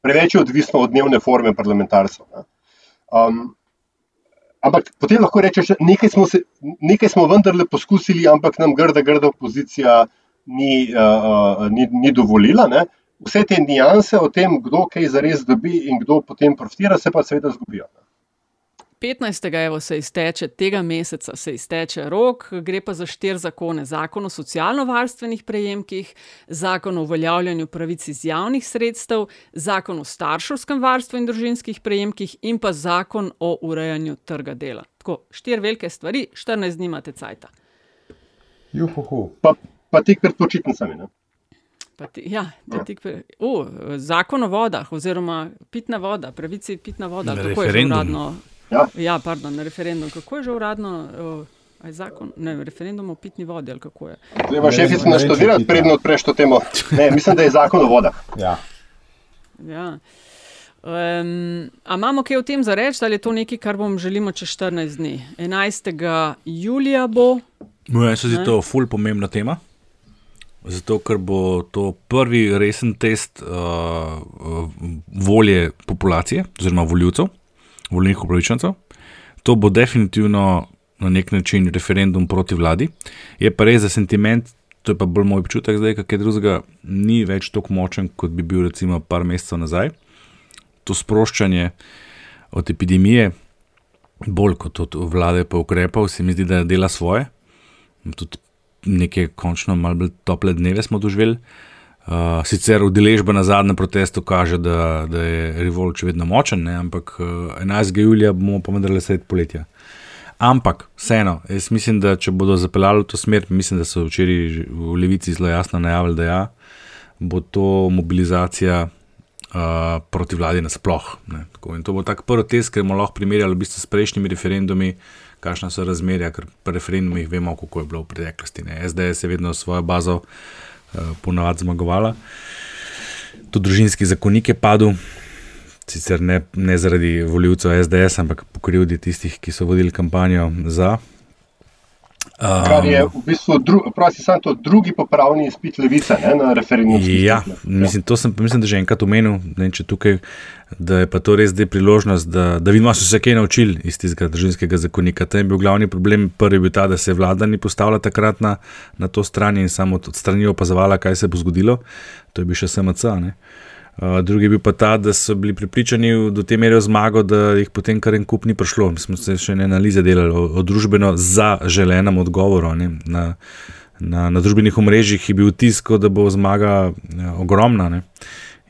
preveč je odvisno od dnevne forme parlamentarcev. Um, ampak potem lahko rečeš, nekaj smo, se, nekaj smo vendarle poskusili, ampak nam grda, grda opozicija ni, uh, ni, ni dovolila. Ne? vse te nijanse o tem, kdo kaj zares dobi in kdo potem profitira, se pa seveda zgubijo. 15. Evo se izteče tega meseca, se izteče rok, gre pa za štiri zakone: zakon o socialno-varstvenih prejemkih, zakon o uveljavljanju pravic iz javnih sredstev, zakon o starševskem varstvu in družinskih prejemkih in pa zakon o urejanju trga dela. Tako, štiri velike stvari, 14 dni imate cajt. Juhu. Pa, pa tik pred počitnicami. Ti, ja, tik, uh, zakon o vodah, oziroma pitna voda, pravici pitna voda. Kako je uradno? Ja. ja, pardon, na referendum. Kako je že uradno? Uh, zakon, ne, referendum o pitni vodi. Treba še enkrat naštudirati, predno odpreš to temo. Ne, mislim, da je zakon o vodah. Ja. ja. Um, a imamo kaj o tem za reči, ali je to nekaj, kar bom želimo čez 14 dni? 11. julija bo. Moj se zdi to ful pomembna tema. Zato, ker bo to prvi resen test uh, volje populacije, oziroma voljivcev, volilnih upravičencev. To bo definitivno na nek način referendum proti vladi. Je pa res za sentiment, to je pa bolj moj občutek zdaj, kaj drugega, ni več tako močen, kot bi bil recimo par mesecev nazaj. To sproščanje od epidemije, bolj kot od vlade pa ukrepov, se mi zdi, da dela svoje. Tudi neke končno malo bolj tople dneve smo doživeli. Uh, sicer udeležba na zadnjem protestu kaže, da, da je revoluč vedno močen, ne? ampak uh, 11. julija bomo pa vendarle sred poletja. Ampak, vseeno, jaz mislim, da če bodo zapeljali v to smer, mislim, da so včeraj v Levici zelo jasno najavili, da ja, bo to mobilizacija uh, proti vladi nasplošno. In to bo tak prvi test, ker bomo lahko primerjali v bistvu s prejšnjimi referendumi kakšna so razmerja, ker pri referendumih vemo, kako je bilo v preteklosti. Ne. SDS je vedno svojo bazo ponavadi zmagovala. Tudi družinski zakonik je padel, sicer ne, ne zaradi voljivcev SDS, ampak po krivdi tistih, ki so vodili kampanjo za. Um, Kar je v bistvu dru, prosi, to, drugi popravni izpit levice ne, na referendumu. Ja, mislim, to sem mislim, že enkrat omenil, ne, tukaj, da je pa to res zdaj priložnost, da, da vidimo, da so se kaj naučili iz tistega državnega zakonika. Tam je bil glavni problem, prvi bil ta, da se vlada ni postavila takrat na, na to stran in samo od strani opazovala, kaj se bo zgodilo. To je bil še SMC. Ne. Uh, drugi je bil pa ta, da so bili pripričani do te mere v zmago, da jih potem kar en kup ni prišlo. Mi smo se še ne analize delali o, o družbeno zaželenem odgovoru. Na, na, na družbenih omrežjih je bil tisk, da bo zmaga ja, ogromna. Ne?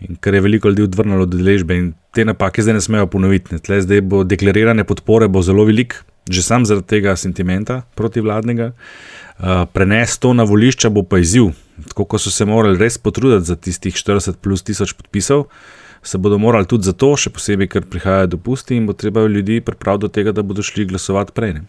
In ker je veliko ljudi odvrnilo od deležbe in te napake zdaj ne smejo ponoviti. Tle zdaj bo deklarirane podpore bo zelo velik, že sam zaradi tega sentimenta protivladnega. Uh, Prenes to na volišča bo pa izziv tako kot so se morali res potruditi za tistih 40 plus tisoč podpisov, se bodo morali tudi za to, še posebej, ker prihajajo dopusti in bo treba ljudi pripraviti do tega, da bodo šli glasovati prej. Ne?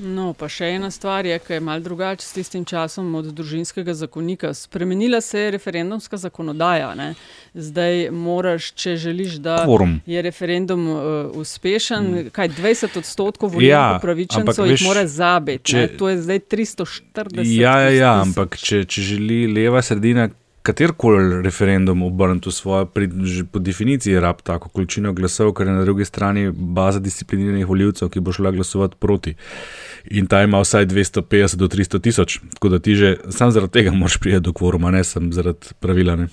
No, pa še ena stvar je, ki je malce drugačna s tistim časom od družinskega zakonika. Spremenila se je referendumska zakonodaja. Ne? Zdaj moraš, če želiš, da Kvorum. je referendum uh, uspešen, mm. kaj 20 odstotkov volilnih ja, upravičencev jih mora zabiti. To je zdaj 340. Ja, ja, ja ampak če, če želi leva sredina. Katerkoli referendum obrniti v svojo, pri, po definiciji, rab tako količino glasov, ker je na drugi strani baza discipliniranih voljivcev, ki bo šla glasovati proti. Uh, in ta ima vsaj 250 do 300 tisoč. Tako da ti že sam zaradi tega moraš priti do kvoruma, ne samo zaradi pravila. Ne.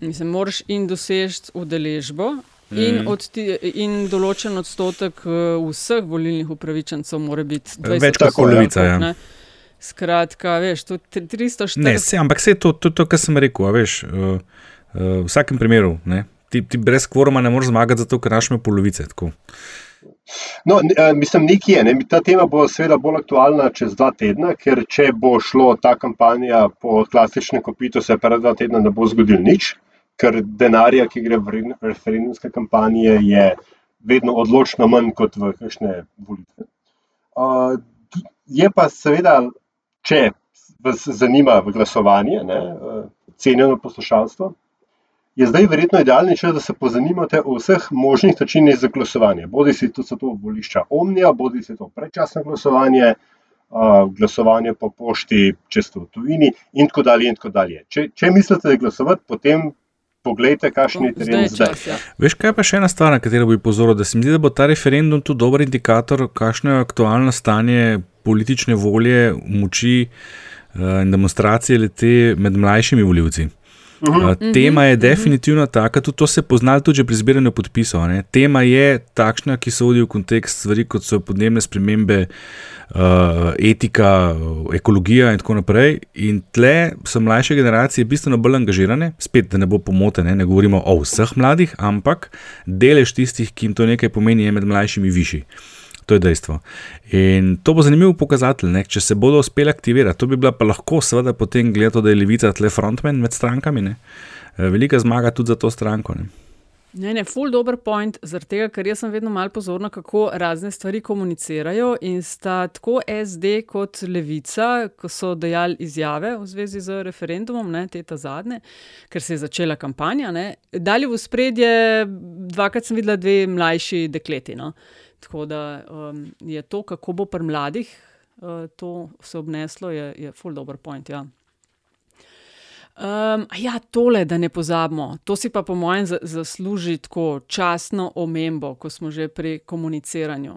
Mislim, moraš in doseči udeležbo. In, mm. ti, in določen odstotek uh, vseh volilnih upravičencev mora biti 20 več kot polovica. Ja. Skratka, veš, to je 340. Ne, se, ampak vse to, to, to, kar sem rekel, veš, uh, uh, v vsakem primeru, ne, ti, ti brez kvoruma ne moreš zmagati, zato ker imaš polovice. Tako. No, eh, mislim, nekje je. Ne? Ta tema bo seveda bolj aktualna čez dva tedna, ker če bo šlo ta kampanja po klasičnem kopitu, se pred dva tedna ne bo zgodil nič, ker denarja, ki gre v referendumske kampanje, je vedno odločno manj kot v kakšne volitve. Uh, je pa seveda, če vas zanima glasovanje, ne, uh, cenjeno poslušalstvo je zdaj verjetno idealni čas, da se pozanimate o vseh možnih načinih za glasovanje. Bodi si to, to volišča Omnija, bodi si to predčasno glasovanje, uh, glasovanje po pošti, če ste v tujini in tako dalje. In tako dalje. Če, če mislite, da je glasovati, potem. Poglejte, kakšen je teren zdaj. Čas, ja. Veš, kaj pa še ena stvar, na katero bi pozoril, da se mi zdi, da bo ta referendum tudi dober indikator, kakšno je aktualno stanje politične volje, moči in demonstracije lete med mlajšimi voljivci. Uh -huh. uh, tema je uh -huh. definitivno taka, tudi to se pozna tudi pri zbiranju podpisov. Ne? Tema je takšna, ki se vodi v kontekst stvari, kot so podnebne spremembe, uh, etika, ekologija in tako naprej. In tle so mlajše generacije bistveno bolj angažirane, spet da ne bo pomote, ne, ne govorimo o vseh mladih, ampak delež tistih, ki jim to nekaj pomeni, je med mlajšimi višji. To je dejstvo. In to bo zanimivo pokazatelj, ne? če se bodo uspeli aktivirati. To bi bila pa lahko, seveda, potem gledati, da je levica tle frontmen med strankami. Ne? Eh, velika zmaga tudi za to stranko. Ne? Ne, ne, full dobro point, zaradi tega, ker jaz sem vedno malo pozorna, kako razne stvari komunicirajo. In sta tako SD kot Levica, ko so dejali izjave v zvezi z referendumom, ne, te ta zadnje, ker se je začela kampanja, ne, dali v spredje, dvakrat sem videla dve mlajši dekleti. No. Tako da um, je to, kako bo pri mladih uh, to se obneslo, je, je full dobro point. Ja. Um, ja, tole, da ne pozabimo, to si pa po mojem zasluži tako časno omembo, ko smo že pri komuniciranju.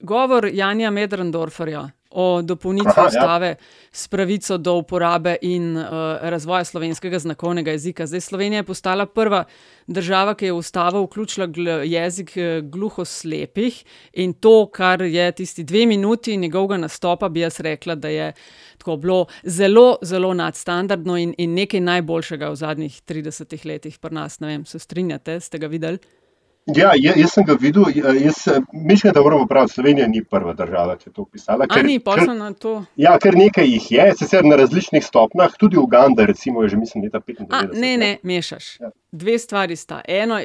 Govor Janja Medrendorferja o dopolnitvi Aha, ja. ustave ja. s pravico do uporabe in uh, razvoja slovenskega znakovnega jezika. Zdaj Slovenija je postala prva država, ki je v ustavo vključila gl jezik eh, gluhoslepih in to, kar je tisti dve minuti njegovega nastopa, bi jaz rekla, da je tako bilo zelo, zelo nadstandardno in, in nekaj najboljšega v zadnjih 30 letih pri nas. Ne vem, se strinjate, ste ga videli? Ja, jaz sem ga videl. Jaz mislim, da moramo prav, Slovenija ni prva država, ki je to opisala. Ker, ni posebno na to. Ja, ker nekaj jih je, sicer na različnih stopnjah, tudi Uganda, recimo, je že mislim, leta 95. A, ne, ne, mešaš. Ja. Dve stvari sta. Eno,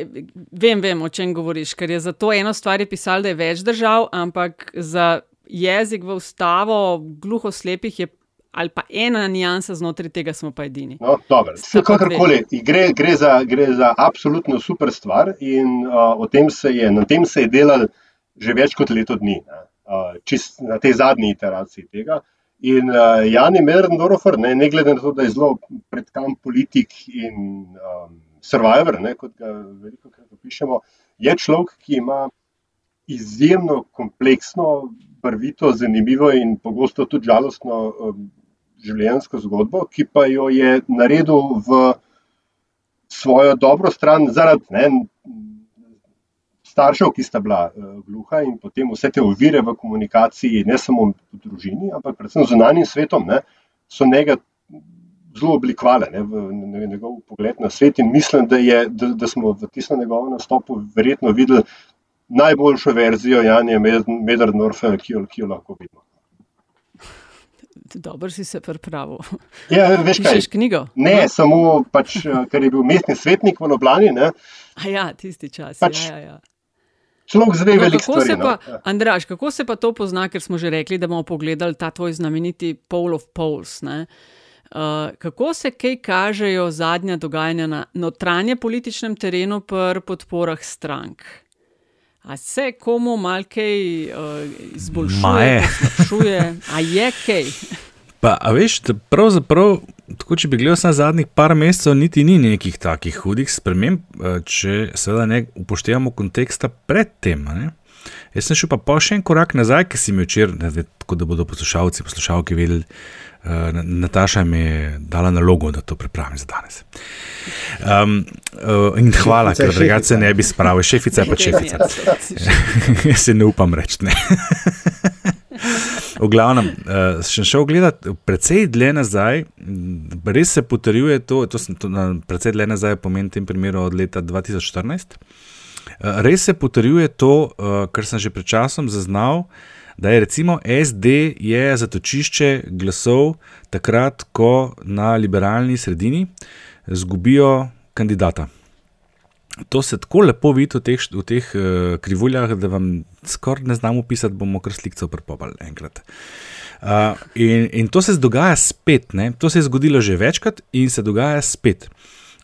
vem, vem, o čem govoriš, ker je za to eno stvar pisalo, da je več držav, ampak za jezik v ustavo gluhoslepih je ali pa ena nijansa znotraj tega, smo pa edini. No, Kakorkoli, gre, gre, za, gre za absolutno super stvar in uh, tem je, na tem se je delal že več kot leto dni, uh, čist, na tej zadnji iteraciji tega. In uh, Jani Merdendorfer, ne, ne glede na to, da je zelo predkamp politik in um, survivor, ne, kot ga veliko krat opišemo, je človek, ki ima izjemno kompleksno, barvito, zanimivo in pogosto tudi žalostno življenjsko zgodbo, ki pa jo je naredil v svojo dobro stran zaradi ne, staršev, ki sta bila uh, gluha in potem vse te ovire v komunikaciji, ne samo v družini, ampak predvsem zunanjim svetom, ne, so njega zelo oblikovale ne, v, njegov pogled na svet. In mislim, da, je, da, da smo v tistem njegovem nastopu verjetno videli najboljšo verzijo Janja Medardnorfa, ki, ki jo lahko vidimo. Dobro si se pripravil. Ja, veš kaj? knjigo? Ne, no? samo pač, ker je bil mestni svetnik v Ljubljani. Ja, tisti čas. Pač, ja, ja, ja. Človek zve no, veliko stvari. Pa, no? Andraš, kako se pa to pozna, ker smo že rekli, da bomo pogledali ta tvoj znameniti Pole of Poles. Uh, kako se kaj kažejo zadnja dogajanja na notranje političnem terenu pri podporah strank? A se komu malo kaj uh, izboljšuje, izboljšuje, a je kaj? Pa, a veš, pravzaprav, tako če bi gledal na zadnjih par mesecev, niti ni nekih takih hudih sprememb, eh, če seveda ne upoštevamo konteksta predtem. Jaz sem šel pa, pa še en korak nazaj, ki si mi včeraj, tako da bodo poslušalci, poslušalke vedeli. Uh, Nataša mi je dala nalogo, da to pripravim za danes. Um, uh, in hvala, ker drugače ne bi spravil, šefica je pa šefica. Jaz se ne upam reči. Ne. v glavnem, uh, sem šel gledati precej dlje nazaj, res se potrjuje to, to sem to, na, precej dlje nazaj pomeni v tem primeru od leta 2014. Uh, res se potrjuje to, uh, kar sem že pred časom zaznal da je recimo SD je zatočišče glasov takrat, ko na liberalni sredini zgubijo kandidata. To se tako lepo vidi v teh, v teh uh, krivuljah, da vam skoraj ne znamo pisati, bomo kar slikce prepopali enkrat. Uh, in, in to se dogaja spet, ne? to se je zgodilo že večkrat in se dogaja spet.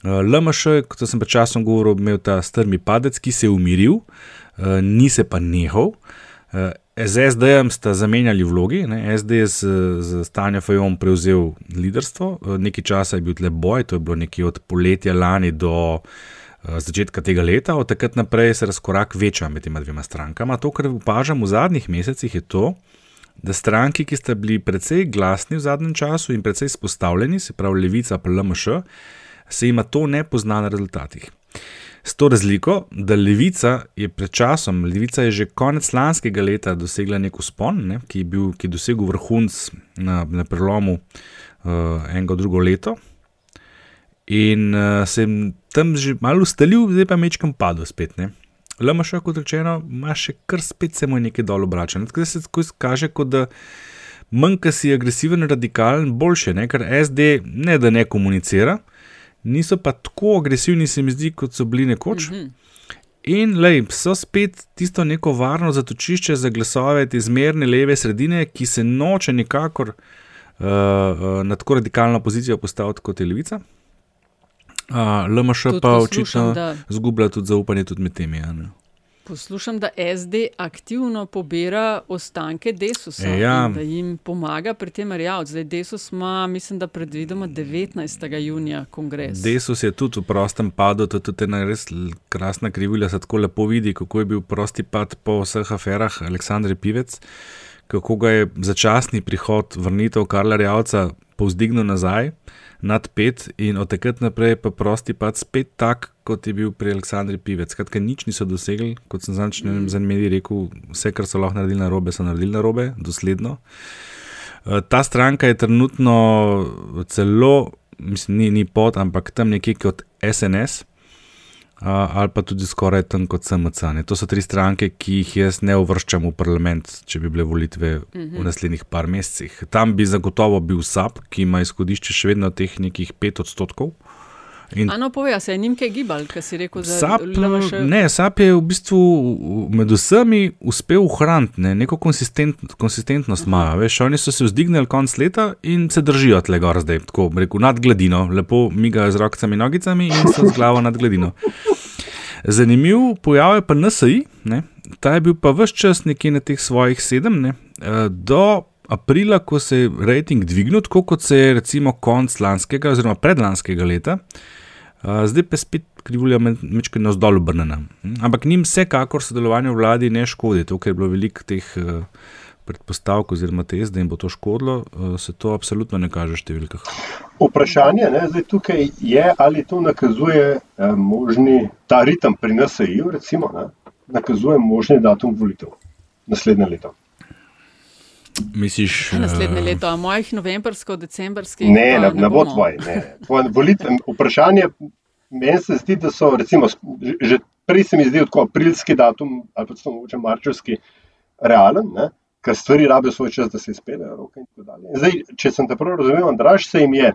Uh, LMŠ, kot sem pred časom govoril, imel ta strmi padec, ki se je umiril, uh, ni se pa nehal. Uh, Z SD-jem sta zamenjali vlogi, ne? SD je z, z Stanjo Fajom prevzel liderstvo, nekaj časa je bil tle boj, to je bilo nekje od poletja lani do uh, začetka tega leta, od takrat naprej se razkorak veča med tema dvema strankama. To, kar opažam v zadnjih mesecih, je to, da stranki, ki sta bili precej glasni v zadnjem času in precej izpostavljeni, se pravi Levica pa LMŠ, se jima to ne pozna na rezultatih. S to razliko, da Levica je pred časom, Levica je že konec lanskega leta dosegla nek uspon, ne, ki, je bil, ki je dosegel vrhunc na, na prelomu uh, enega drugo leto. In uh, se je tam že malo ustalil, zdaj pa mečkam padel spet. Ne. LMŠ, kot rečeno, ima še kar spet se mu nekaj dol obrača. Tako se tako kaže, kot da manj, ki si agresiven, radikalen, boljše, ne, ker SD ne da ne komunicira niso pa tako agresivni, se mi zdi, kot so bili nekoč. Mm -hmm. In lej, so spet tisto neko varno zatočišče za glasove te zmerne leve sredine, ki se noče nikakor uh, na tako radikalno pozicijo postaviti kot je levica. Uh, LMŠ pa očitno zgublja tudi zaupanje tudi med temi. Ja, Poslušam, da SD aktivno pobira ostanke Desusa ja. in da jim pomaga pri tem rjavcu. Zdaj Desus ima, mislim, da predvidoma 19. junija kongres. Desus je tudi v prostem padu, to je tudi ena res krasna krivulja, se tako lepo vidi, kako je bil prosti pad po vseh aferah Aleksandr Pivec, kako ga je začasni prihod vrnitev Karla Rjavca povzdignil nazaj nad pet in od takrat naprej pa prosti pad spet tak, kot je bil pri Aleksandru Pivec. Skratka, nič niso dosegli, kot sem zanč, ne vem, za mediji rekel, vse, kar so lahko naredili na robe, so naredili na robe, dosledno. Eh, ta stranka je trenutno celo, mislim, ni, ni pod, ampak tam nekje kot SNS ali pa tudi skoraj tam kot SMC. Ne. To so tri stranke, ki jih jaz ne uvrščam v parlament, če bi bile volitve mm -hmm. v mhm. naslednjih par mesecih. Tam bi zagotovo bil SAP, ki ima izhodišče še vedno teh nekih pet odstotkov. In ano, povej, se je njim kaj gibal, kaj si rekel za SAP, LMŠ? ne, SAP je v bistvu med vsemi uspel ohraniti ne, neko konsistent, konsistentnost. Imajo, veš, oni so se vzdignili konc leta in se držijo tle gor zdaj, tako rekel, nad gladino, lepo migajo z rokami in nogicami in so z glavo nad gladino. Zanimiv pojav je pa NSI, ne, ta je bil pa vse čas nekje na teh svojih sedem, ne, eh, do aprila, ko se je rating dvignil, tako kot se je recimo konc lanskega oziroma predlanskega leta. Uh, zdaj pa spet krivulja mečke na vzdolj obrnjena. Ampak njim vsekakor sodelovanje v vladi ne škodi, to, ker je bilo veliko teh uh, predpostavk oziroma tez, da jim bo to škodilo, uh, se to absolutno ne kaže v številkah. Vprašanje ne, zdaj tukaj je, ali to nakazuje eh, možni, ta ritem pri NSA-ju, recimo, ne, nakazuje možni datum volitev naslednje leto. Misliš, Naslednje leto, a mojih novembrsko, decembrskih. Ne, pa ne, ne bo tvoj. Ne. Tvoj volitve, vprašanje, meni se zdi, da so, recimo, že- prej se mi zdi tako aprilski datum ali pa celo mogoče marčevski realen, ne, ker stvari rabijo svoj čas, da se izpeljejo. roke in tako dalje. In Zdaj, če sem te prav razumel, Andraš se jim je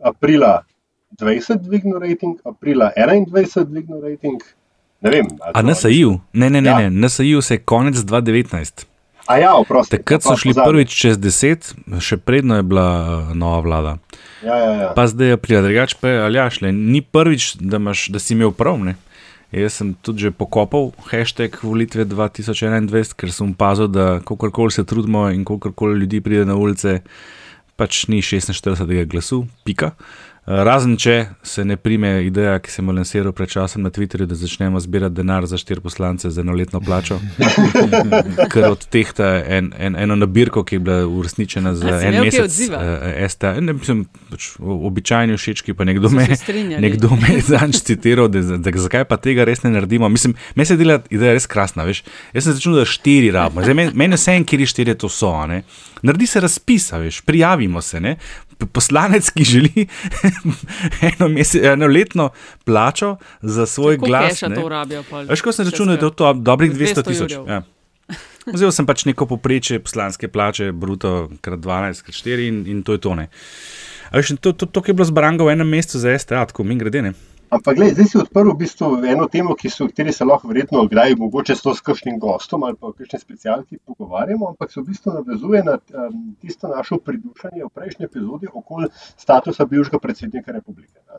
aprila 20 dvignil rating, aprila 21 dvignil rating. Ne vem. A NSA-ju? Ne, ne, ne, Ja. ne. NSA-ju se je konec 2019. A ja, oprosti. Takrat so šli prvič čez 10, še predno je bila uh, nova vlada. Ja, ja, ja. Pa zdaj je aprila, drugače pa je aljaš, le, ni prvič, da, imaš, da si imel prav. Ne? Jaz sem tudi že pokopal hashtag volitve 2021, ker sem opazil, da kakorkoli se trudimo in kakorkoli ljudi pride na ulice, pač ni 46 glasu, pika. Eh, Razen če se ne prime ideja, ki sem jo lansiral pred časom na Twitterju, da začnemo zbirati denar za štiri poslance za enoletno plačo, ker od teh ta en, en, eno nabirko, ki je bila uresničena za en mesec. odziva? eh, STA, ne, mislim, pač običajni všečki, pa nekdo me, nekdo me je zanj citiral, da, da, zakaj pa tega res ne naredimo. Mislim, meni se dela ideja res krasna. Veš. Jaz sem začel, da štiri rabimo. Zdaj, meni, meni vse en, kjer štiri to so. Ne. Naredi se razpis, a veš, prijavimo se. Ne. Poslanec, ki želi eno, mesec, eno letno plačo za svoj Koliko glas. ne. to rabijo? Veš, ko sem računal, da je to dobrih 200 200 tisoč. Ja. Vzel sem pač neko poprečje poslanske plače, bruto krat 12, krat 4 in, in to je to. Ne. A Veš, in to, to, to, ki je bilo zbrano v enem mestu za STA, tako mi grede. Ne. Ampak, gledaj, zdaj si odprl v bistvu eno temo, ki so, kateri se lahko verjetno kdaj, mogoče s to s kakšnim gostom ali pa kakšne specialki pogovarjamo, ampak se v bistvu navezuje na um, tisto našo pridušanje v prejšnji epizodi okoli statusa bivšega predsednika republike. Ne.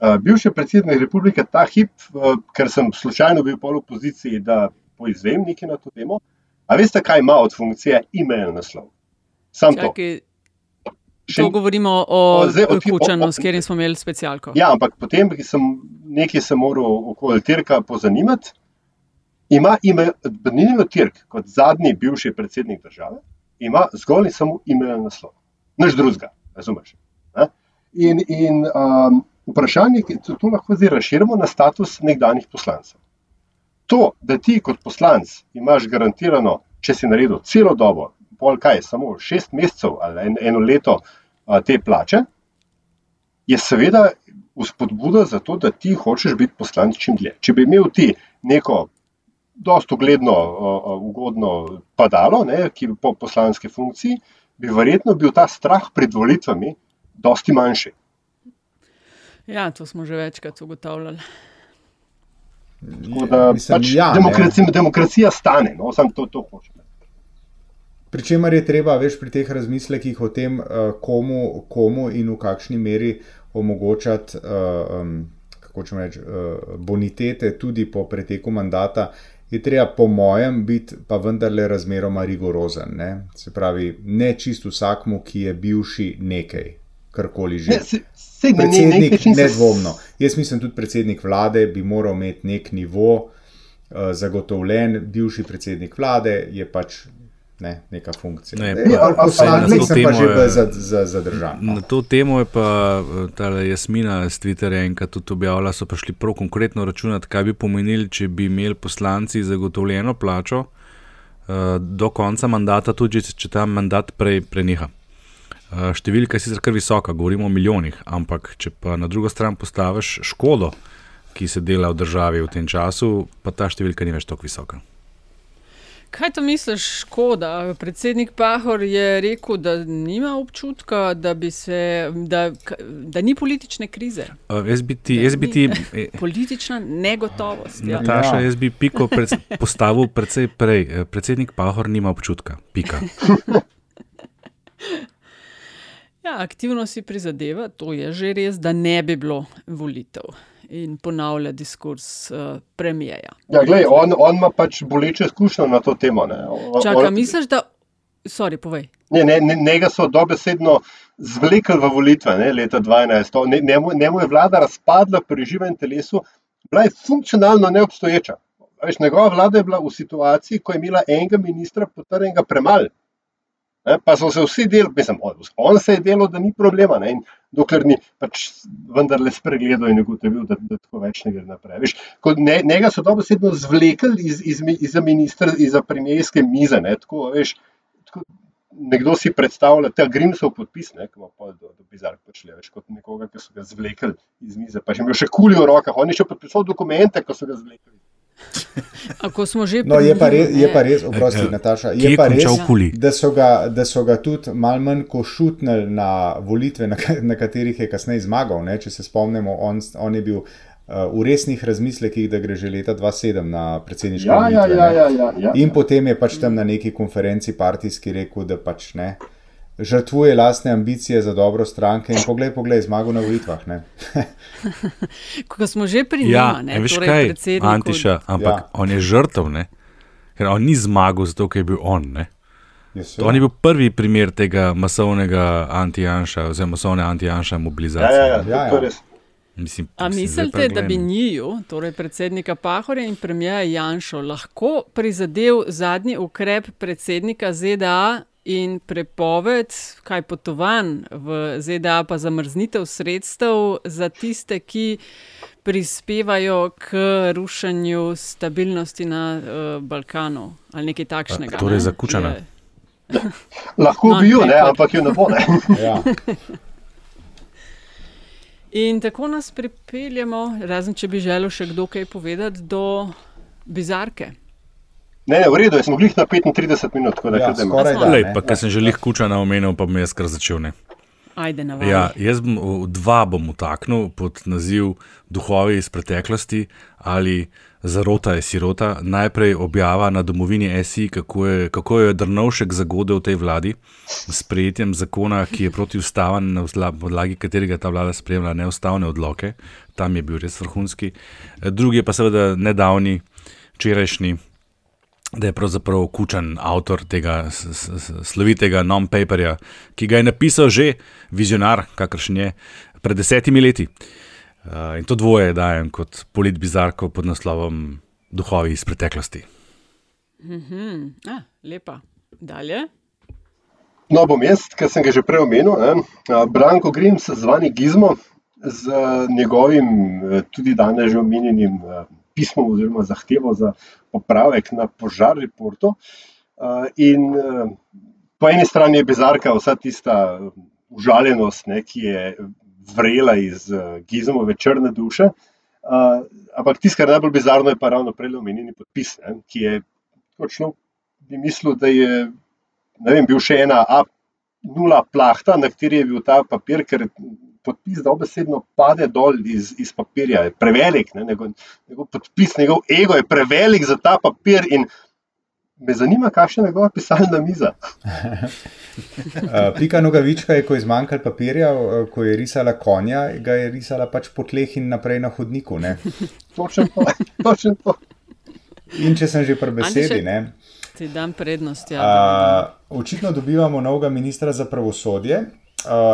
Uh, bivši predsednik republike ta hip, uh, ker sem slučajno bil pol v poziciji, da poizvem nekaj na to temo, a veste, kaj ima od funkcije e-mail naslov? Sam to. Še- to govorimo o, O, Kučanu, s katerim smo imeli specialko. Ja, ampak potem sem nekaj se moral okoli Tirka pozanimati. Ima ime Benino Tirk kot zadnji bivši predsednik države, ima zgolj in samo ime naslov. Nič drugega, razumeš? Ne? In, in um, vprašanje, ki to, lahko zdaj razširimo na status nekdanjih poslancev. To, da ti kot poslanc imaš garantirano, če si naredil celo dobo, pol kaj, samo šest mesecev ali en, eno leto te plače, je seveda vzpodbuda za to, da ti hočeš biti poslanec čim dlje. Če bi imel ti neko dosto ugledno, ugodno padalo, ne, ki po poslanski funkciji, bi verjetno bil ta strah pred volitvami dosti manjši. Ja, to smo že večkrat ugotavljali. Tako da, Mislim, pač ja, ne. demokracija, demokracija stane, no, samo to, to hočem. Pričemer je treba, veš, pri teh razmislekih o tem, eh, komu, komu in v kakšni meri omogočati, eh, kako če reč, bonitete tudi po preteku mandata, je treba, po mojem, biti pa vendarle razmeroma rigorozen. Ne? Se pravi, ne čisto vsakmu, ki je bivši nekaj, karkoli že. Ne, se- sej ne- ne- se- nedvomno. Jaz mislim, tudi predsednik vlade bi moral imeti nek nivo uh, zagotovljen, bivši predsednik vlade je pač ne, neka funkcija. Ne, pa- ali pa- to sem pa že bolj za- za- zadržan. no. Na to temo je pa eh, ta Jasmina z Twitterja enkrat tudi objavila, so prišli prav konkretno računati, kaj bi pomenili, če bi imeli poslanci zagotovljeno plačo eh, do konca mandata, tudi če, če ta mandat prej preneha. Eh, Številka je sicer kar visoka, govorimo o milijonih, ampak če pa na drugo stran postaviš škodo, ki se dela v državi v tem času, pa ta številka ni več tako visoka. Kaj to misliš, škoda? Predsednik Pahor je rekel, da nima občutka, da, se, da, da ni politične krize. Uh, jaz bi ti. Jaz bi ti politična negotovost. Ja. Nataša, jaz bi piko pred, postavil precej prej. Predsednik Pahor nima občutka. Pika. Ja, aktivno si prizadeva, to je že res, da ne bi bilo volitev in ponavlja diskurs uh, premijeja. Ja, gledaj, on, on ima pač boleče izkušnje na to temo. Čakaj, on... misliš, da. Sorry, povej. Ne, ne, ne, njega so dobesedno zvlekli v volitve ne, leta 2012. Ne, njemu, njemu je vlada razpadla pri živem telesu, bila je funkcionalno neobstoječa. Veš, njegova vlada je bila v situaciji, ko je imela enega ministra potrjenega premalo. Ne, pa so se vsi delali, mislim, on se je delal, da ni problema. Ne, dokler ni pač vendarle spregledal in ugotovil, da, da tako več ne gre naprej. Viš, ne, njega so dobesedno zvlekli iz, iz, iz, iz ministra, iz premijske mize. Ne, tako, veš, tako, nekdo si predstavlja, je Grimsov podpis, ne, ki ima pol do, do bizar počle, veš, kot nekoga, ki so ga zvlekli iz mize, pa še imel še kuli v rokah, on je še podpisal dokumente, ko so ga zvlekli. Ako smo že no, je, pa res, je pa res, oprosti, Nataša, je pa res, da so, ga, da so ga tudi malo manj košutnili na volitve, na, na katerih je kasneje zmagal. Ne? Če se spomnimo, on, on je bil uh, v resnih razmislekih, da gre že leta 2007 na predsedniške ja, ja volitve. Ja, ja, ja, ja, ja. In potem je pač tam na neki konferenci partijski rekel, da pač ne žrtvuje lastne ambicije za dobro stranke in poglej, poglej, zmago na volitvah. Ko smo že pri njih, ja, ne veš torej kaj, Antiša, ampak ja. on je žrtev, ne? ker on ni zmagal zato, ker je bil on. Ne? To on je bil prvi primer tega masovnega anti-janša, oziroma masovne anti-janša mobilizacije. Ja, ja, ja, ja, ja. Mislim, A mislite, da bi njiju, torej predsednika Pahorja in premijeja Janša, lahko prizadel zadnji ukrep predsednika ZDA in prepoved, kaj potovanj v ZDA, pa zamrznitev sredstev za tiste, ki prispevajo k rušenju stabilnosti na uh, Balkanu ali nekaj takšnega. Torej, ne? zakučena. Je... Lahko no, bi jo, ampak jo ne bo. ja. In tako nas pripeljemo, razen če bi želel še kdo kaj povedati, do bizarke. Ne, ne, v redu, jaz sem glih na 35 minut, tako da ja, skoraj da. Lej, pa, ker sem že lih kuča na omenil, pa me je skar začel. Ne. Ajde, ja, jaz bom dva bom utaknil pod naziv Duhovi iz preteklosti ali Zarota je sirota. Najprej objava na domovini SI, kako je, kako je Drnovšek zagodel v tej vladi s sprejetjem zakona, ki je protivstaven, na podlagi katerega ta vlada spremlja neustavne odloke. Tam je bil res vrhunski. Drugi je pa seveda nedavni, včerajšnji da je pravzaprav kučen avtor tega slovitega non-paperja, ki ga je napisal že vizionar, kakršen je pred desetimi leti. Uh, in to dvoje dajem kot politbizarko pod naslovom Duhovi iz preteklosti. Mm -hmm. ah, lepa. Dalje. No, bom jaz, ker sem ga že prej omenil, ne? Branko Grims, zvani Gizmo, z njegovim tudi danes že omenjenim pismom oziroma zahtevo za popravek na požar reportu. Uh, in uh, po eni strani je bizarka vsa tista uh, užaljenost, ne, ki je vrela iz Gizmove črne duše. Uh, ampak tisto, kar je najbolj bizarno, je pa ravno prej omenjeni podpis, ne, ki je točno bi mislil, da je vem, bil še ena A0 plahta, na kateri je bil ta papir, ker podpis dobesedno pade dol iz, iz papirja, je prevelik, ne, njegov, njegov podpis, njegov ego je prevelik za ta papir. Me zanima, kakšna je njegova pisalna miza. Pika nogavička je, ko je zmanjkalo papirja, ko je risala konja, ga je risala pač po tleh in naprej na hodniku. Točno to, točno to. In če sem že pri besedi, ne. Ti dam prednost. Ja, uh, očitno dobivamo novega ministra za pravosodje,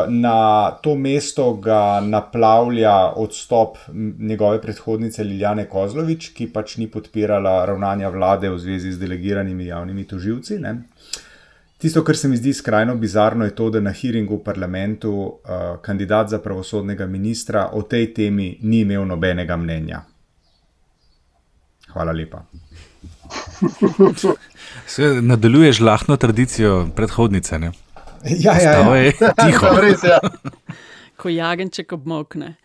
na to mesto ga naplavlja odstop njegove predhodnice Liljane Kozlovič, ki pač ni podpirala ravnanja vlade v zvezi z delegiranimi javnimi toživci. Ne. Tisto, kar se mi zdi skrajno bizarno, je to, da na hearingu v parlamentu uh, kandidat za pravosodnega ministra o tej temi ni imel nobenega mnenja. Hvala lepa. Nadaljuješ lahko tradicijo predhodnice. Ne? Ja, ja, ja. je tiho. Res, ja. Ko jagenček obmokne.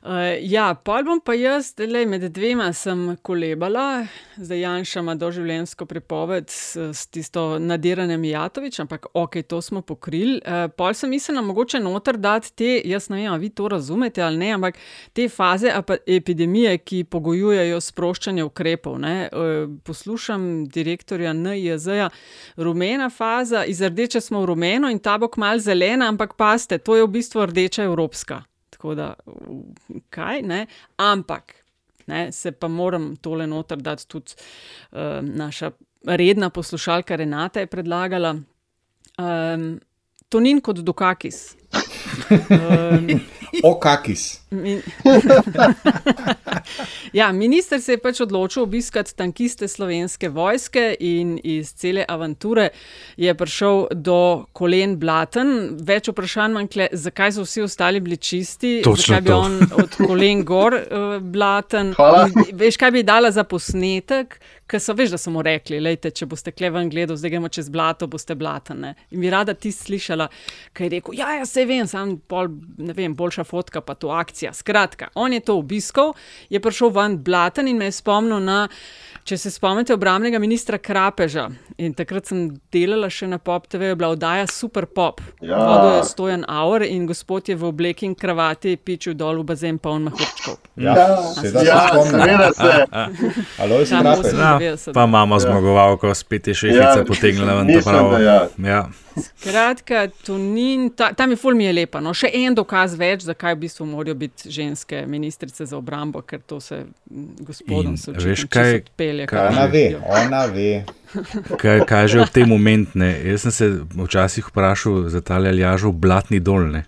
Uh, ja, pol bom pa jaz, le med dvema sem kolebala, zdaj Janša ima doživljenjsko prepoved s, s tisto nadiranjem Jatovič, ampak ok, to smo pokrili. Uh, pol sem mislila, mogoče noter dati te, jaz ne vem, vi to razumete ali ne, ampak te faze epidemije, ki pogojujejo sproščanje ukrepov. Uh, poslušam direktorja NIJZ-ja, rumena faza, iz rdeče smo v rumeno in ta bo kmal zelena, ampak paste, to je v bistvu rdeča evropska tako da kaj ne. Ampak ne, se pa moram tole noter dati tudi uh, naša redna poslušalka Renata je predlagala. Um, Tonin kot Dukakis. Um, Okakis. Min... ja, minister se je pač odločil obiskati tankiste slovenske vojske in iz cele avanture je prišel do kolen blaten. Več vprašanj manjkle, zakaj so vsi ostali bili čisti, Točno zakaj bi to. on od kolen gor uh, blaten. Hvala. Veš, kaj bi dala za posnetek, ker so veš, da so mu rekli, lejte, če boste kleven gledal, zdaj gremo čez blato, boste blatene. In bi rada ti slišala, kaj je rekel, ja, ja, se vem, sam pol, ne vem, boljša fotka pa to akcija. Skratka, on je to obiskal, je prišel ven blaten in me je spomnil na, če se spomnite, obramnega ministra Krapeža. In takrat sem delala še na Pop TV, je bila oddaja Super Pop. Ja. Vodil je stojan Aur in gospod je v obleki in kravati pičil dol v bazen poln mahurčkov. Ja, seveda Ja, se spomnim. seveda se. Osem- Ja, 90. pa imamo zmagovalko, spet je šefica Ja, potegnila ven mislim, ja. Ja. Skratka, to ni, ta, tam je ful mi je lepa. No, še en dokaz več, zakaj v bistvu morajo biti ženske ministrice za obrambo, ker to se gospodom se veš kaj- kar Ona ve, ona ve. Kaj kaže v tem momentu? ne? Jaz sem se včasih vprašal za ta Aljažov blatni dolne.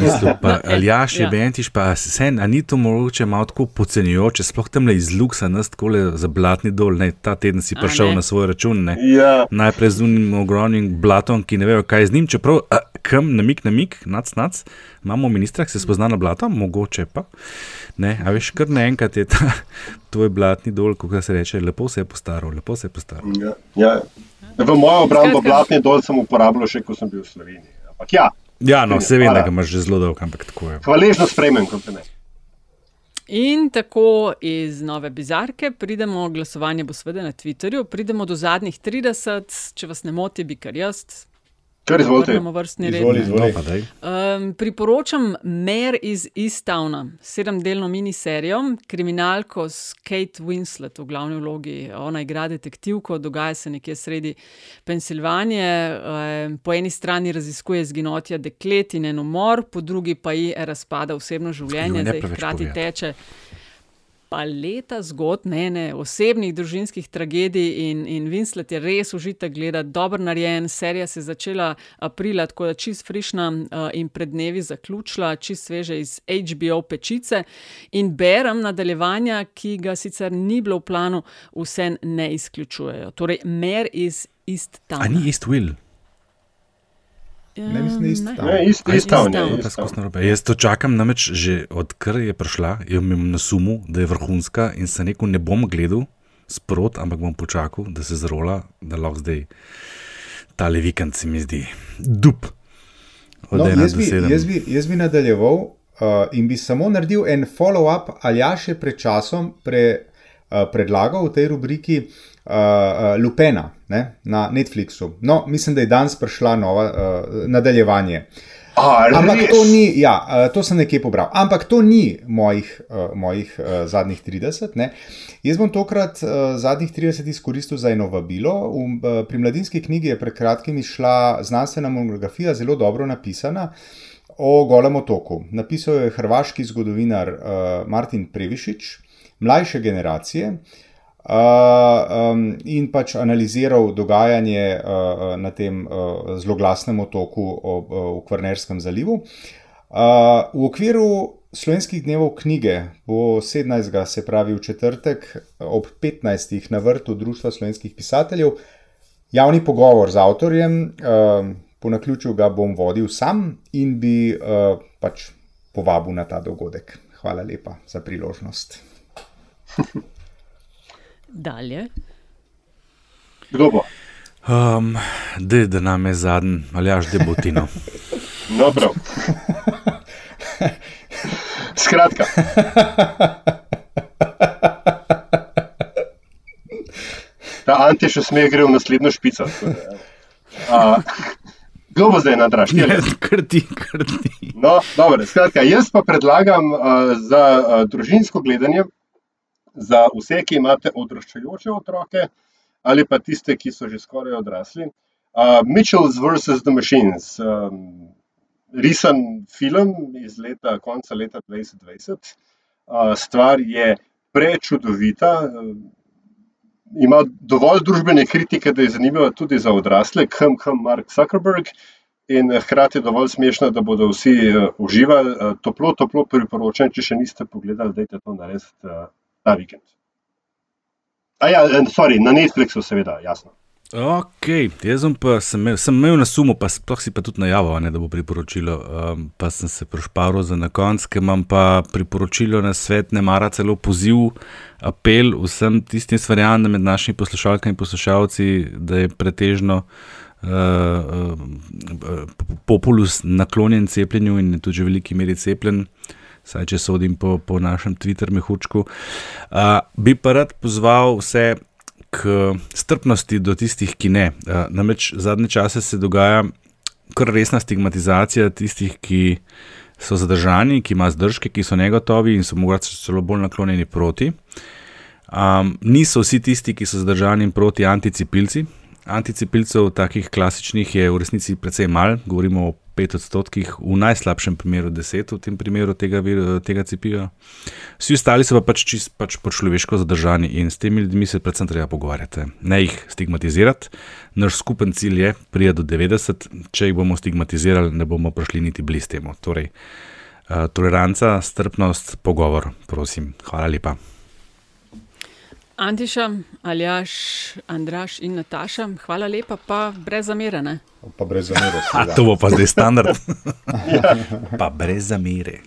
Mislil, pa Aljaš je Ja. bentiš, pa sen, a ni to mogoče malo tako podcenjujoče, sploh tam le iz luksa nas tako za blatni dol, ne, ta teden si prišel na svoj račun, ne. Ja, Najprej z unim ogromnim blatom, ki ne vejo, kaj z njim, čeprav a, kam, namik, namik, nac, nac, imamo ministra, ki se spozna na blato, mogoče pa. Ne, a veš, kar naenkrat je ta tvoj blatni dol, kako se reče, lepo se je postaral, lepo se je postaral. ja, ja. V mojo obrambo blatni dol sem uporabljal še, ko sem bil v Sloveniji. Ampak ja, Ja, no, se vem, da imaš že zelo dolgo, ampak tako je. hvaležno sprejmem kompliment. In tako iz nove bizarke pridemo, glasovanje bo seveda na Twitterju, pridemo do zadnjih 30, če vas ne moti, bi kar jaz. Kar izvolite. Vrnemo vrstni red. Izvoli, izvoli. No. Um, priporočam Mer iz Eastowna, sedemdelno miniserijo, kriminalko s Kate Winslet v glavni vlogi. Ona igra detektivko, dogaja se nekje sredi Pensilvanije. Um, po eni strani raziskuje zginotja deklet in en umor, po drugi pa ji razpada osebno življenje, zdaj preveč hkrati teče. Pa leta zgodb, ne, ne, osebnih družinskih tragedij, in, in Winslet je res užitek gledati, dobro narejen. Serija se je začela aprila, tako da čist frišna uh, in pred dnevi zaključila, čist sveže iz HBO pečice. In berem nadaljevanja, ki ga sicer ni bilo v planu, vse ne izključujejo. Torej, mer iz East Town. A ni East Will? Ne mislim, da je isto. Ne, isto, isto, Town. Pa isto. skozi narobe. Jaz to čakam, namreč že odkar je prišla, jo imam na sumu, da je vrhunska in se rekel, ne bom gledal sprot, ampak bom počakal, da se zrola, da lahko zdaj tale vikend se mi zdi dup. No, jaz, bi, jaz, bi, jaz bi nadaljeval uh, in bi samo naredil en follow-up, ali ja še pred časom pre, uh, predlagal v tej rubriki uh, uh, Lupena ne, na Netflixu. No, mislim, da je danes prišla nova uh, nadaljevanje. A, Ampak to ni, ja, uh, to sem nekje pobral. Ampak to ni mojih, uh, mojih uh, zadnjih 30. Ne. Jaz bom tokrat uh, zadnjih 30 izkoristil za eno vabilo. V, uh, pri mladinski knjigi je pred kratkim izšla znanstvena monografija, zelo dobro napisana. O Golem otoku. Napisal jo je hrvaški zgodovinar uh, Martin Previšič, mlajše generacije, uh, um, in pač analiziral dogajanje uh, na tem uh, zloglasnem otoku ob, uh, v Kvarnerskem zalivu. Uh, v okviru slovenskih dnevov knjige bo 17. se pravi v četrtek ob 15. na vrtu Društva slovenskih pisateljev javni pogovor z avtorjem. Uh, po naključju ga bom vodil sam in bi uh, pač povabil na ta dogodek. Hvala lepa za priložnost. Dalje. Kdo bo? Um, da, da nam je zadnji, ali až debotino. No, prav. Skratka. Ta anti še smeh gre v naslednjo špico. Kdo bo zdaj nadraž? Krti, krti. No, dobro, skratka, jaz pa predlagam uh, za uh, družinsko gledanje, za vse, ki imate odraščajoče otroke ali pa tiste, ki so že skoraj odrasli. Uh, Mitchell's vs. The Machines, um, risen film iz leta, konca leta 2020. Uh, stvar je prečudovita, uh, ima dovolj družbene kritike, da je zanimiva tudi za odrasle, kam kam Mark Zuckerberg. In hkrati je dovolj smešno, da bodo vsi uh, uživali. Uh, toplo, toplo priporočam, če še niste pogledali, da je to narediti uh, ta vikend. A ja, sorry, na Netflixu, seveda, jasno. Ok, jaz pa sem imel, sem imel na sumu, pa sploh si pa tudi najavil, ne, da bo priporočilo, um, pa sem se prošparil za na konc, ker imam pa priporočilo na svet, ne mara celo poziv, apel vsem tistim stvarjam, da med našimi poslušalkami in poslušalci, da je pretežno uh, uh, populus naklonjen cepljenju in tudi v veliki meri cepljen. Saj, če sodim po, po našem Twitter mehučku. Uh, bi pa rad pozval vse k strpnosti do tistih, ki ne. Uh, namreč zadnje čase se dogaja kar resna stigmatizacija tistih, ki so zadržani, ki imajo zdržke, ki so negotovi in so morda celo bolj naklonjeni proti. Um, niso vsi tisti, ki so zadržani in proti anticipilci. Anticipilcev, takih klasičnih, je v resnici precej malo, govorimo o 5 odstotkih, v najslabšem primeru 10 v tem primeru tega, tega cepiva. Vsi ostali so pa pač čist pač po človeško zadržani in s temi ljudmi se predvsem treba pogovarjati. Ne jih stigmatizirati. Naš skupen cilj je priti do 90, če jih bomo stigmatizirali, ne bomo prišli niti blizu temu. Torej, uh, toleranca, strpnost, pogovor, prosim. Hvala lepa. Antiša, Aljaš, Andraš in Nataša, hvala lepa, pa brez zamere. Ne? Pa brez zamere. A to bo pa zdaj standard. pa brez zamere.